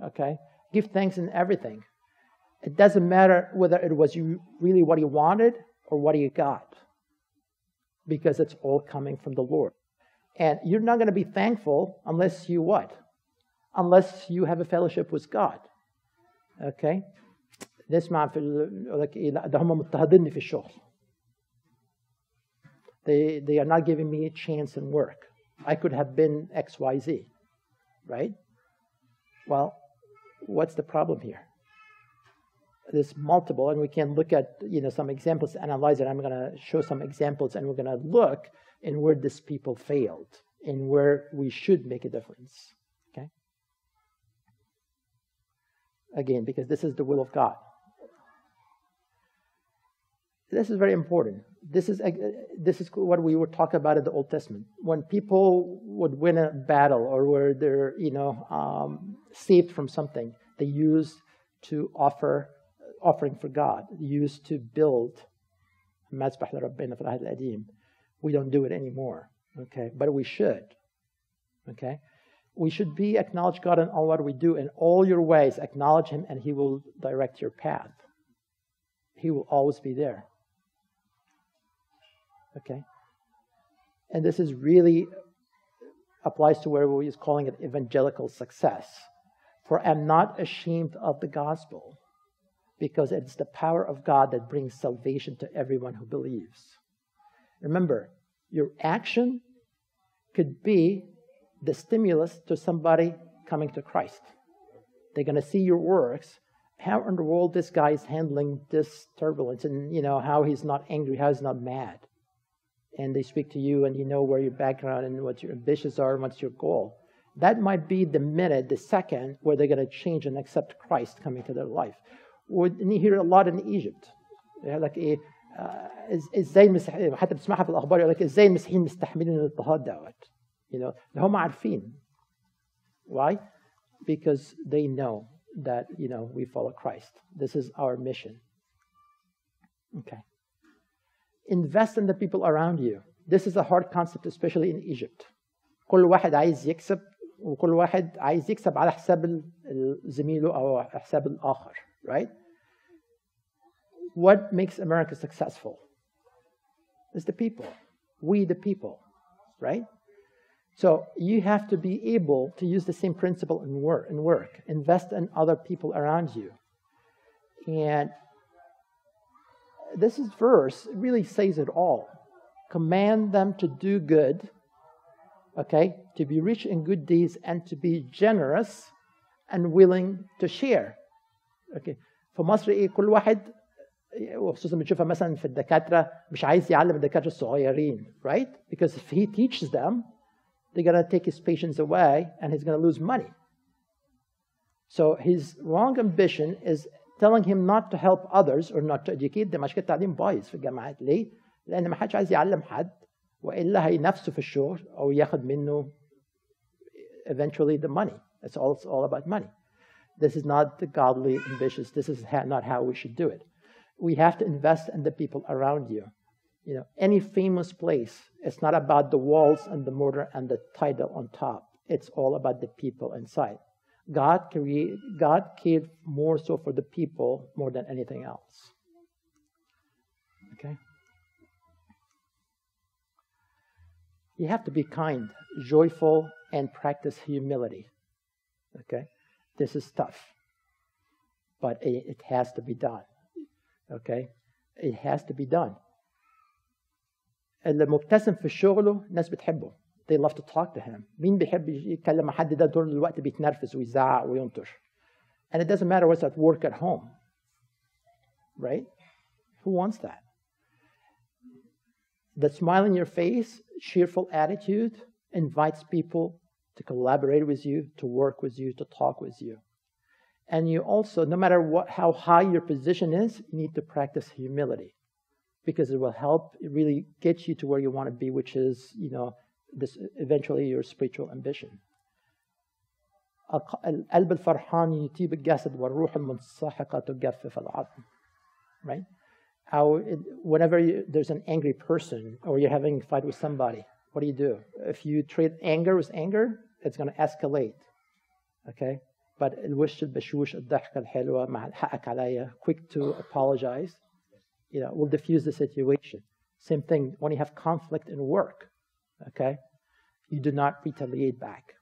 Okay? Give thanks in everything. It doesn't matter whether it was you really what you wanted or what you got. Because it's all coming from the Lord. And you're not going to be thankful unless you what? Unless you have a fellowship with God. Okay? نسمع في ال- يقول لك ايه لا ده هم مضطهديني في الشغل they they are not giving me a chance in work I could have been X Y Z right well what's the problem here There's multiple and we can look at you know some examples analyze it. I'm going to show some examples and we're going to look in where these people failed and where we should make a difference okay? Again because this is the will of god. This is very important. This is this is what we would talk about in the old testament. When people would win a battle or where they're you know um, saved from something they used to offer offering for god they used to build مذبح لربنا في العهد القديم we don't do it anymore okay but we should okay we should be acknowledge god in all what we do in all your ways acknowledge him and he will direct your path he will always be there okay and this is really applies to where we is calling it evangelical success for i'm not ashamed of the gospel because it's the power of god that brings salvation to everyone who believes. Remember your action could be the stimulus to somebody coming to christ. They're going to see your works. How in the world this guy is handling this turbulence and you know how he's not angry how he's not mad. And they speak to you and you know where your background and what your ambitions are and what's your goal. That might be the minute the second where they're going to change and accept christ coming to their life and you hear a lot in egypt يقول لك ايه آه، إز- ازاي المسيحيين حتى بتسمعها في الاخبار يقول لك ازاي المسيحيين مستحملين الاضطهاد دوت you know ده هم عارفين why because they know that you know we follow Christ this is our mission okay invest in the people around you this is a hard concept especially in Egypt كل واحد عايز يكسب وكل واحد عايز يكسب على حساب ال- ال- زميله او حساب الاخر right? What makes America successful is the people. We the people right? So you have to be able to use the same principle in work in work. Invest in other people around you. And this is verse really says it all. Command them to do good okay? To be rich in good deeds and to be generous and willing to share okay في مصر إيه كل واحد وخصوصا بنشوفها مثلا في الدكاتره مش عايز يعلم الدكاتره الصغيرين right because if he teaches them they're to take his patients away and he's to lose money so his wrong ambition is telling him not to help others or not to educate them عشان التعليم بايظ في الجامعات ليه؟ لأن ما حدش عايز يعلم حد والا هينافسه في الشغل أو ياخد منه eventually the money it's all, it's all about money this is not the godly ambitious this is not how we should do it. We have to invest in the people around you. You know any famous place it's not about the walls and the mortar and the title on top. It's all about the people inside. God create god cared more so for the people more than anything else. Okay? You have to be kind joyful and practice humility. Okay this is tough but it, it has to be done okay it has to be done اللي مبتسم في شغله الناس بتحبه they love to talk to him مين بيحب يتكلم مع حد ده طول الوقت بيتنرفز ويزعق وينطر and it doesn't matter what's at work at home right who wants that the smile in your face cheerful attitude invites people to collaborate with you to work with you to talk with you and you also no matter what how high your position is you need to practice humility because it will help really get you to where you want to be, which is, you know, this eventually your spiritual ambition. القلب الفرحان يطيب الجسد والروح المنسحقة تجفف العظم. Right? How, whenever you, there's an angry person or you're having a fight with somebody, what do you do? If you treat anger with anger, it's going to escalate. Okay? But الوش البشوش الضحكة الحلوة مع حقك عليا quick to apologize you know, will diffuse the situation. Same thing when you have conflict in work, okay? You do not retaliate back,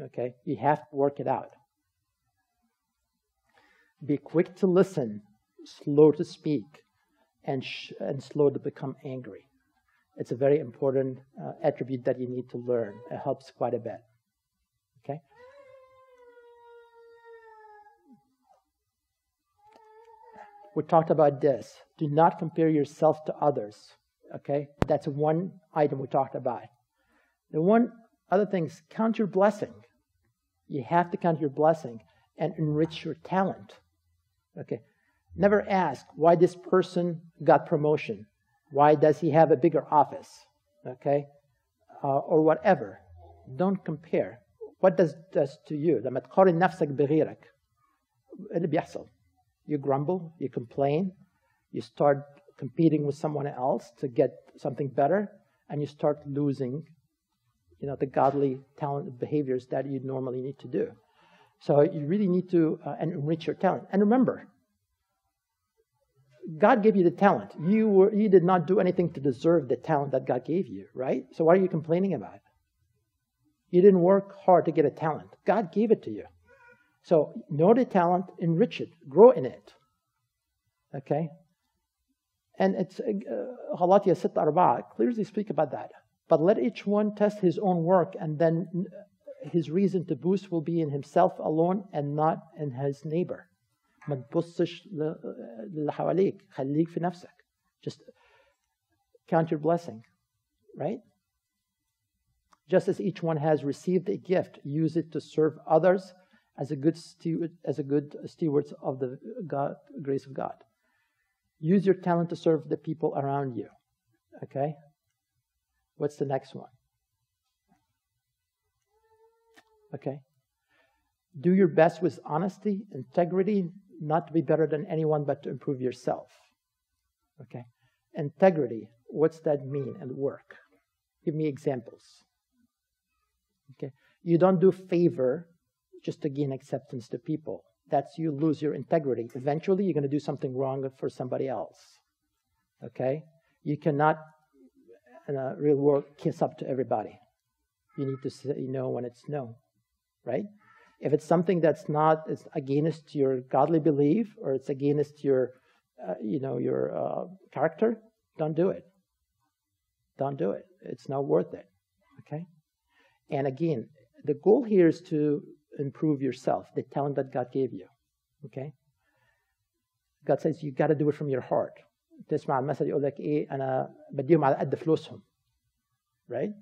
okay? You have to work it out. Be quick to listen, slow to speak, and, sh- and slow to become angry. It's a very important uh, attribute that you need to learn. It helps quite a bit. Okay? We talked about this. Do not compare yourself to others. Okay? That's one item we talked about. The one other thing is count your blessing. You have to count your blessing and enrich your talent. Okay? Never ask why this person got promotion. Why does he have a bigger office? Okay? Uh, or whatever. Don't compare. What does does to you? لما تقارن نفسك بغيرك اللي بيحصل you grumble, you complain, you start competing with someone else to get something better, and you start losing you know, the godly talent behaviors that you normally need to do. So you really need to uh, enrich your talent. And remember, God gave you the talent. You, were, you did not do anything to deserve the talent that God gave you, right? So what are you complaining about? You didn't work hard to get a talent. God gave it to you. So know the talent, enrich it, grow in it. Okay? And it's uh, 6 4 clearly speak about that. But let each one test his own work, and then his reason to boost will be in himself alone and not in his neighbor. ما تبصش للي حواليك خليك في نفسك just count your blessing right just as each one has received a gift use it to serve others as a good steward, as a good stewards of the God, grace of God. Use your talent to serve the people around you. Okay? What's the next one? Okay. Do your best with honesty, integrity, not to be better than anyone, but to improve yourself. Okay. Integrity, what's that mean and work? Give me examples. Okay. You don't do favor just to gain acceptance to people. That's you lose your integrity. Eventually, you're going to do something wrong for somebody else. Okay? You cannot, in a real world, kiss up to everybody. You need to say no when it's no, right? If it's something that's not it's against your godly belief or it's against your, uh, you know, your uh, character, don't do it. Don't do it. It's not worth it. Okay. And again, the goal here is to improve yourself, the talent that God gave you. Okay? God says you got to do it from your heart. تسمع المثل يقول لك ايه انا بديهم على قد فلوسهم. Right?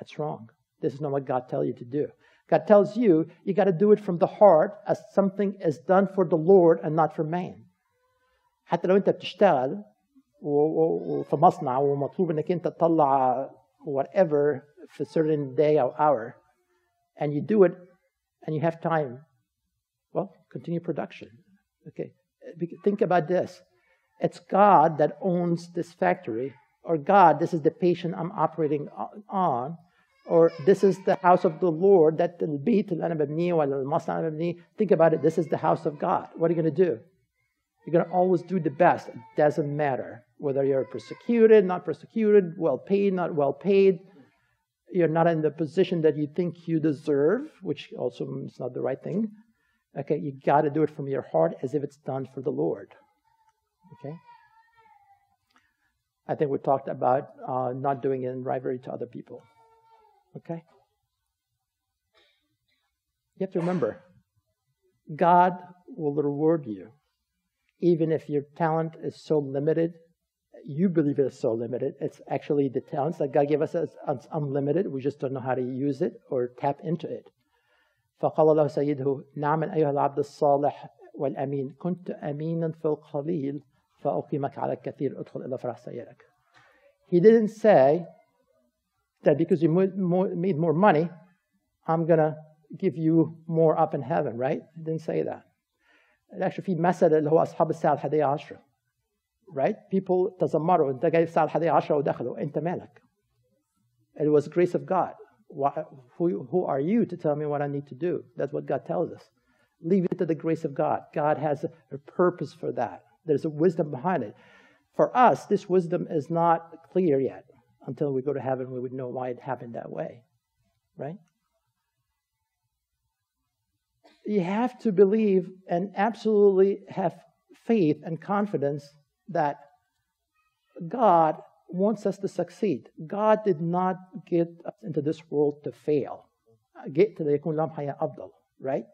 That's wrong. This is not what God tells you to do. God tells you you got to do it from the heart as something is done for the Lord and not for man. حتى لو انت بتشتغل وفي مصنع ومطلوب انك انت تطلع whatever في certain day or hour and you do it and you have time, well, continue production. Okay, think about this. It's God that owns this factory, or God, this is the patient I'm operating on, or this is the house of the Lord that البيت اللي أنا ببنيه ولا المصنع اللي ببنيه. Think about it. This is the house of God. What are you going to do? You're going to always do the best. It doesn't matter whether you're persecuted, not persecuted, well paid, not well paid you're not in the position that you think you deserve, which also is not the right thing. Okay, you got to do it from your heart as if it's done for the Lord. Okay? I think we talked about uh, not doing it in rivalry to other people. Okay? You have to remember, God will reward you, even if your talent is so limited you believe it is so limited. It's actually the talents that God gave us as unlimited. We just don't know how to use it or tap into it. فقال له سيده نعم أيها العبد الصالح والأمين كنت أمينا في القليل فأقيمك على الكثير ادخل إلى فرح سيدك. He didn't say that because you made more money, I'm going to give you more up in heaven, right? He didn't say that. Actually في مثل اللي هو أصحاب الساعة الحادية عشرة right? People تذمروا انت جاي الساعة الحادية عشرة ودخلوا انت مالك It was grace of God. Why, who, who are you to tell me what I need to do? That's what God tells us. Leave it to the grace of God. God has a, a purpose for that. There's a wisdom behind it. For us, this wisdom is not clear yet. until we go to heaven, we would know why it happened that way, right? You have to believe and absolutely have faith and confidence that God wants us to succeed. God did not get us into this world to fail. Uh, get to the right?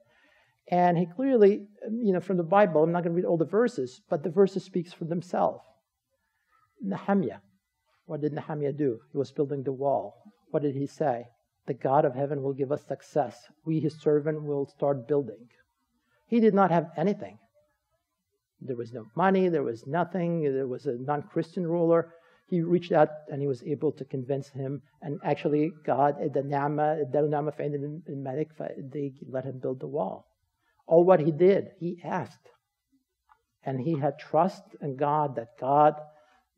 And he clearly, um, you know, from the Bible, I'm not going to read all the verses, but the verses speaks for themselves. Nehemiah, what did Nehemiah do? He was building the wall. What did he say? The God of heaven will give us success. We, his servant, will start building. He did not have anything. There was no money, there was nothing, there was a non Christian ruler. He reached out and he was able to convince him. And actually, God, the Nama, they let him build the wall. All what he did, he asked. And he had trust in God that God,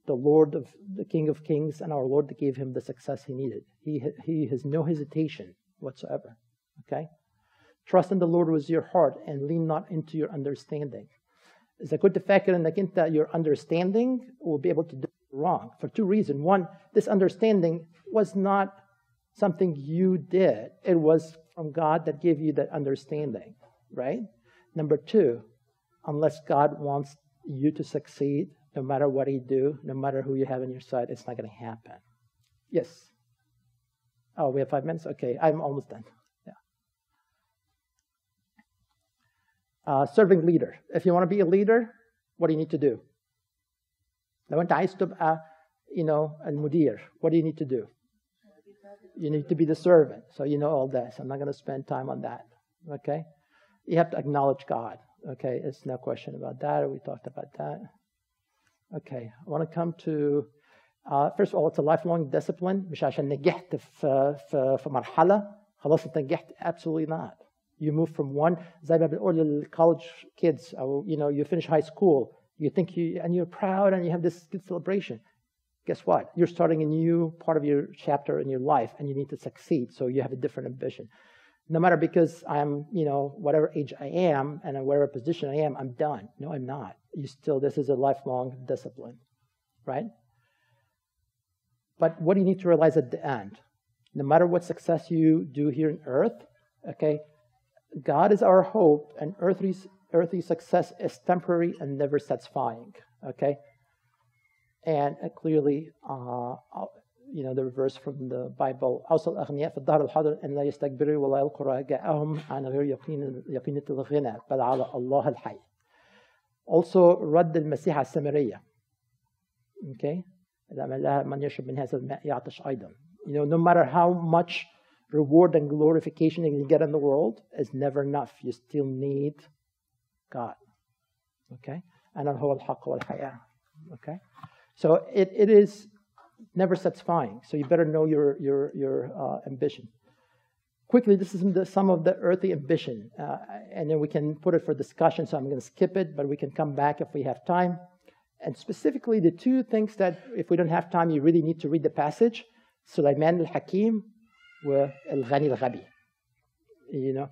the Lord of the King of Kings, and our Lord gave him the success he needed. He, he has no hesitation whatsoever. Okay? Trust in the Lord with your heart and lean not into your understanding. إذا كنت فاكر انك انت your understanding will be able to do wrong for two reasons. One, this understanding was not something you did. It was from God that gave you that understanding, right? Number two, unless God wants you to succeed, no matter what he do, no matter who you have on your side, it's not going to happen. Yes. Oh, we have five minutes? Okay, I'm almost done. Yeah. Uh, serving leader. If you want to be a leader, what do you need to do? I when I stood, uh, you know, and mudir, what do you need to do? You need to be the servant. So you know all this. I'm not going to spend time on that. Okay? You have to acknowledge God. Okay? It's no question about that. We talked about that. Okay, I want to come to uh, first of all it's a lifelong discipline مش عشان نجحت في في في مرحلة خلاص انت نجحت absolutely not. You move from one زي ما بنقول college kids or you know you finish high school you think you and you're proud and you have this good celebration. Guess what? You're starting a new part of your chapter in your life and you need to succeed. So you have a different ambition. No matter because I'm, you know, whatever age I am and whatever position I am, I'm done. No, I'm not. You still, this is a lifelong discipline, right? But what do you need to realize at the end? No matter what success you do here on earth, okay, God is our hope, and earthly, earthly success is temporary and never satisfying. Okay? And uh, clearly, uh, you know, the verse from the Bible أوصل الأغنياء في الدهر الحاضر أن لا يستكبروا ولا يلقوا رجاءهم عن غير يقين يقينة الغنى بل على الله الحي. Also رد المسيح على السامرية. Okay? لها من يشرب من هذا الماء يعطش أيضا. You know, no matter how much reward and glorification you can get in the world is never enough. You still need God. Okay? And هو الحق والحياة. Okay? So it, it is never satisfying. So you better know your, your, your uh, ambition. Quickly, this is the, some of the earthy ambition, uh, and then we can put it for discussion, so I'm going to skip it, but we can come back if we have time. And specifically, the two things that, if we don't have time, you really need to read the passage, Sulaiman al-Hakim were al-Ghani al-Ghabi. You know,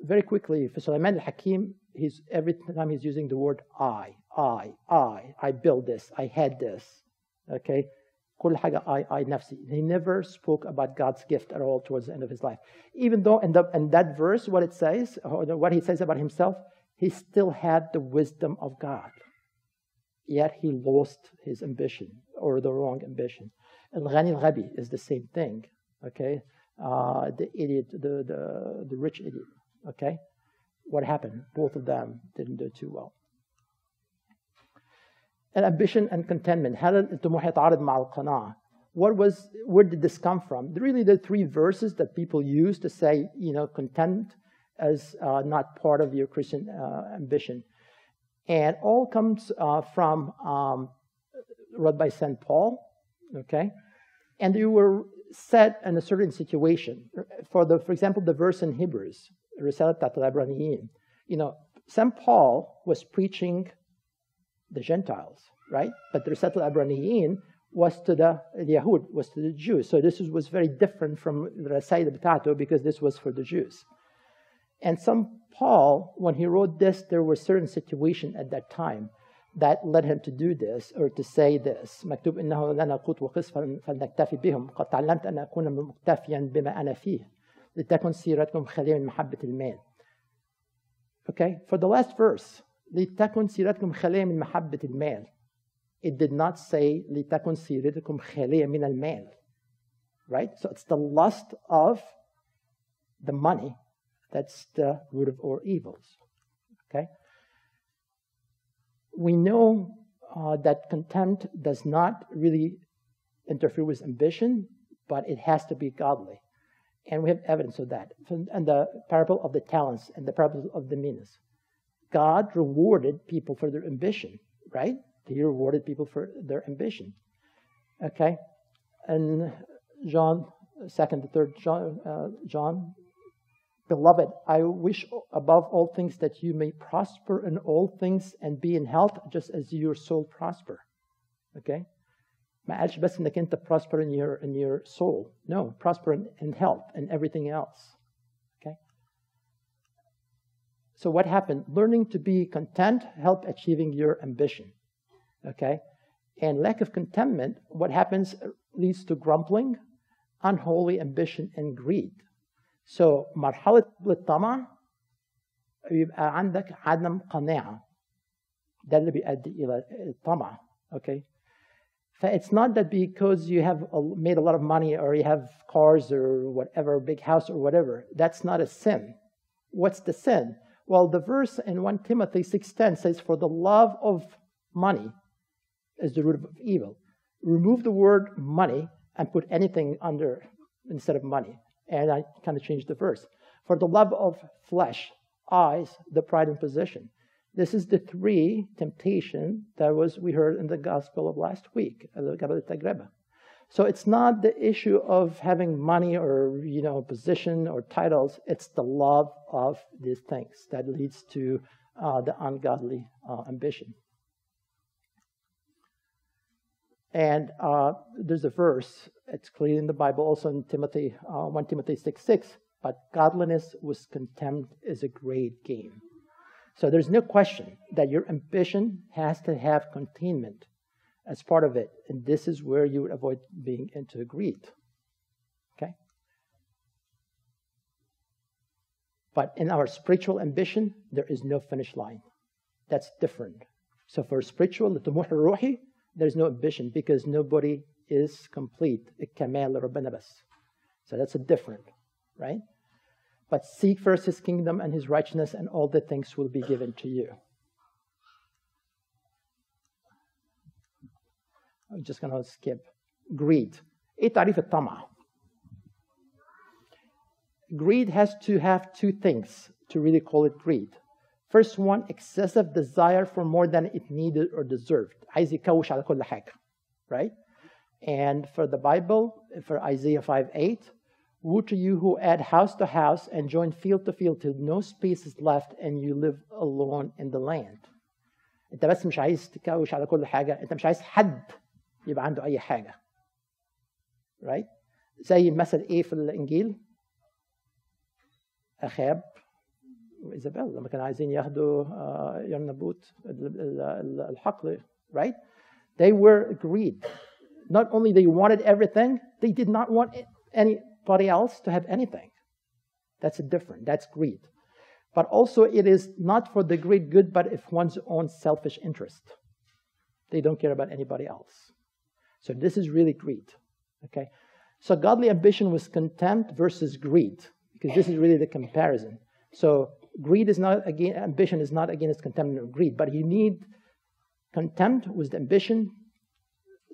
very quickly, for Sulaiman al-Hakim, he's, every time he's using the word I, I, I, I build this, I had this, okay? كل حاجة I, I نفسي. He never spoke about God's gift at all towards the end of his life. Even though in, the, in that verse, what it says, or what he says about himself, he still had the wisdom of God. Yet he lost his ambition, or the wrong ambition. Al-Ghani al-Ghabi is the same thing okay? Uh, the idiot, the, the, the rich idiot, okay? What happened? Both of them didn't do too well. And ambition and contentment. What was, where did this come from? Really, the three verses that people use to say, you know, content as uh, not part of your Christian uh, ambition. And all comes uh, from, um, read by St. Paul, okay? And you were set in a certain situation. For the, for example, the verse in Hebrews, you know, St. Paul was preaching the Gentiles, right? But the Risat al was to the, the Yahud, was to the Jews. So this was, was very different from the Rasai al because this was for the Jews. And some Paul, when he wrote this, there were certain situations at that time that led him to do this or to say this مكتوب إنه لنا قوت وقص فلنكتفي بهم قد تعلمت أن أكون مكتفيا بما أنا فيه لتكن سيرتكم خالية من محبة المال Okay, for the last verse, لتكن سيرتكم خالية من محبة المال. It did not say لتكن سيرتكم خالية من المال. Right? So it's the lust of the money that's the root of all evils. Okay? We know uh, that contempt does not really interfere with ambition, but it has to be godly. And we have evidence of that. And the parable of the talents and the parable of the minas. God rewarded people for their ambition, right? He rewarded people for their ambition. Okay? And John, second to third John, uh, John, beloved, I wish above all things that you may prosper in all things and be in health just as your soul prosper. Okay? ما قالش بس انك انت prosper in your in your soul. No, prosper in, in health and everything else. So what happened? Learning to be content help achieving your ambition. Okay? And lack of contentment, what happens leads to grumbling, unholy ambition, and greed. So مرحلة الطمع يبقى عندك عدم قناعة. ده اللي بيؤدي إلى الطمع. Okay? It's not that because you have made a lot of money or you have cars or whatever, big house or whatever, that's not a sin. What's the sin? Well, the verse in 1 Timothy 6:10 says, "For the love of money is the root of evil." Remove the word money and put anything under instead of money. And I kind of changed the verse. For the love of flesh, eyes, the pride in possession. This is the three temptation that was we heard in the gospel of last week, uh, So it's not the issue of having money or you know position or titles. It's the love of these things that leads to uh, the ungodly uh, ambition. And uh, there's a verse, it's clear in the Bible, also in Timothy, uh, 1 Timothy 6 6. But godliness with contempt is a great gain. So there's no question that your ambition has to have containment as part of it. And this is where you would avoid being into greed. Okay? But in our spiritual ambition, there is no finish line. That's different. So for spiritual, there's no ambition because nobody is complete. So that's a different, right? But seek first his kingdom and his righteousness, and all the things will be given to you. I'm just going to skip. Greed. Greed has to have two things to really call it greed. First one, excessive desire for more than it needed or deserved. Right? And for the Bible, for Isaiah 5 8, Woe to you who add house to house and join field to field till no space is left and you live alone in the land. انت بس مش عايز تكوش على كل حاجة انت مش عايز حد يبقى عنده اي حاجة right زي مثل إيه في الانجيل اخاب وايزابيل لما كانوا عايزين ياخدوا يرنبوت الحقل right they were agreed not only they wanted everything they did not want any anybody else to have anything. That's different. That's greed. But also, it is not for the great good, but if one's own selfish interest. They don't care about anybody else. So this is really greed. Okay. So godly ambition was contempt versus greed, because this is really the comparison. So greed is not again ambition is not against contempt or greed, but you need contempt with the ambition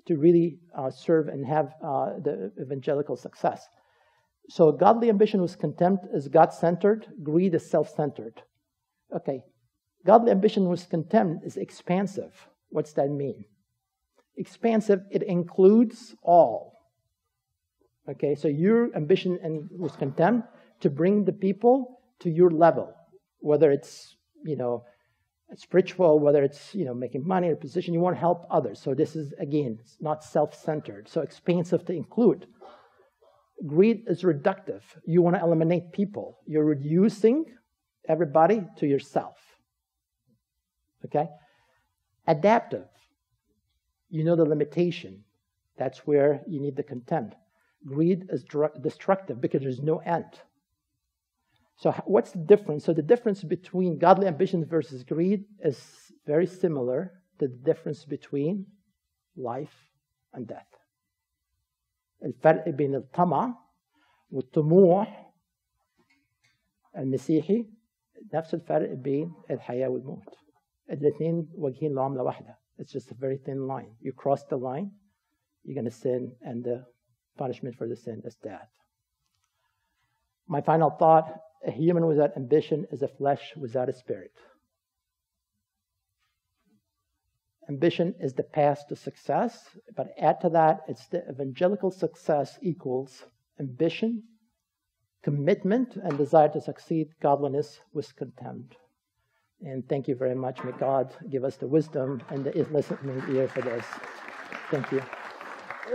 to really uh, serve and have uh, the evangelical success. So godly ambition with contempt is God centered, greed is self centered. Okay. Godly ambition with contempt is expansive. What's that mean? Expansive, it includes all. Okay, so your ambition and with contempt to bring the people to your level, whether it's, you know, spiritual, whether it's, you know, making money or position, you want to help others. So this is, again, not self-centered. So expansive to include Greed is reductive. You want to eliminate people. You're reducing everybody to yourself. Okay? Adaptive You know the limitation. That's where you need the contempt. Greed is destructive because there's no end. So, what's the difference? So, the difference between godly ambition versus greed is very similar to the difference between life and death. الفرق بين الطمع والطموح المسيحي نفس الفرق بين الحياة والموت الاثنين واجهين لعملة واحدة it's just a very thin line. You cross the line, you're going to sin, and the punishment for the sin is death. My final thought a human without ambition is a flesh without a spirit. Ambition is the path to success, but add to that, it's the evangelical success equals ambition, commitment, and desire to succeed, godliness with contempt. And thank you very much. May God give us the wisdom and the listening ear for this. Thank you.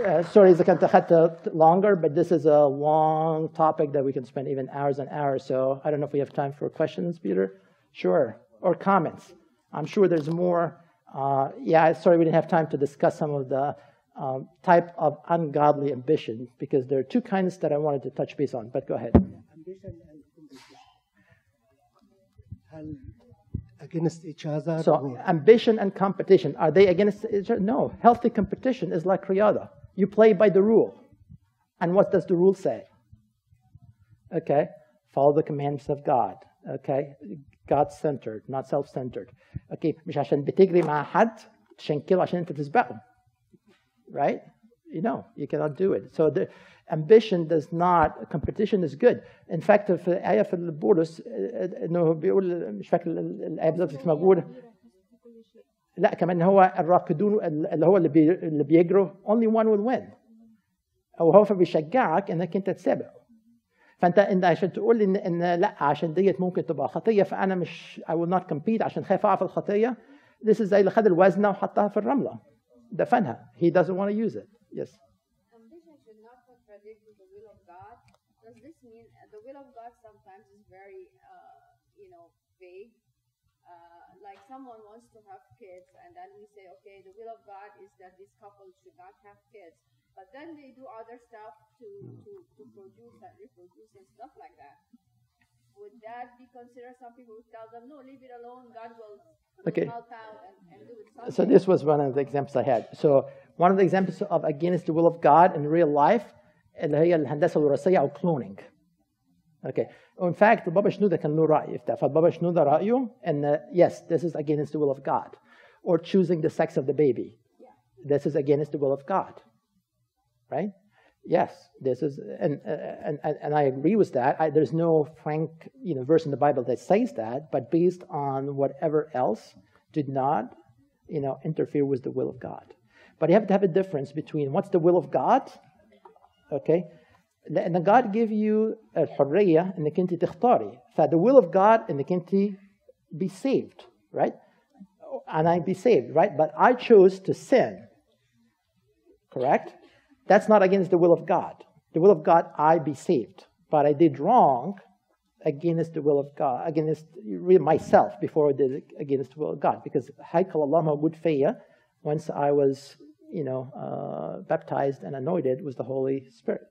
Uh, sorry, it's a longer, but this is a long topic that we can spend even hours and hours. So I don't know if we have time for questions, Peter. Sure, or comments. I'm sure there's more. Uh, yeah, sorry, we didn't have time to discuss some of the um, type of ungodly ambition because there are two kinds that I wanted to touch base on. But go ahead.
Ambition and against each other?
So
or-
ambition and competition are they against each other? No. Healthy competition is like riyada. You play by the rule. And what does the rule say? Okay, follow the commandments of God. Okay, God centered, not self centered. Okay, مش عشان بتجري مع حد تشنكله عشان انت تسبقه. Right? You know, you cannot do it. So the ambition does not, competition is good. In fact, في آية في البولس إنه بيقول مش فاكر الآية بالظبط بس موجودة لا كمان هو الراكدون اللي هو اللي, بي اللي بيجروا only one will win. أو هو فبيشجعك إنك أنت تسابق. فأنت انت عشان تقول ان إن لا عشان ديت ممكن تبقى خطية فأنا مش I will not compete عشان خايف أقع في الخطية. This is زي اللي خد الوزنة وحطها في الرملة. دفنها. He doesn't want to use it. Yes
Ambition should not contradict the will of God. Does this mean uh, the will of God sometimes is very, uh, you know, vague? Uh, like someone wants to have kids, and then we say, okay, the will of God is that this couple should not have kids. But then they do other stuff to, to, to produce and reproduce and stuff like that would that be considered something who would tell them, no, leave it alone, God will,
okay.
help out and, and do it?
So this was one of the examples I had. So one of the examples of against the will of God in real life اللي هي الهندسه الوراثيه او كلونينج. Okay. In fact, Baba Shenouda كان if رأي في ده. فبابا شنودة yes, this is against the will of God. Or choosing the sex of the baby. Yeah. This is against the will of God. Right? Yes, this is, and, and, and, and I agree with that. I, there's no frank you know, verse in the Bible that says that, but based on whatever else did not you know, interfere with the will of God. But you have to have a difference between what's the will of God, okay? لأن God give you الحرية إنك أنت تختاري. فthe will of God إنك أنت be saved, right? And I be saved, right? But I chose to sin, correct? That's not against the will of God. The will of God, I be saved. But I did wrong against the will of God, against myself before I did against the will of God. Because Haikal Allama fear once I was, you know, uh, baptized and anointed, with the Holy Spirit.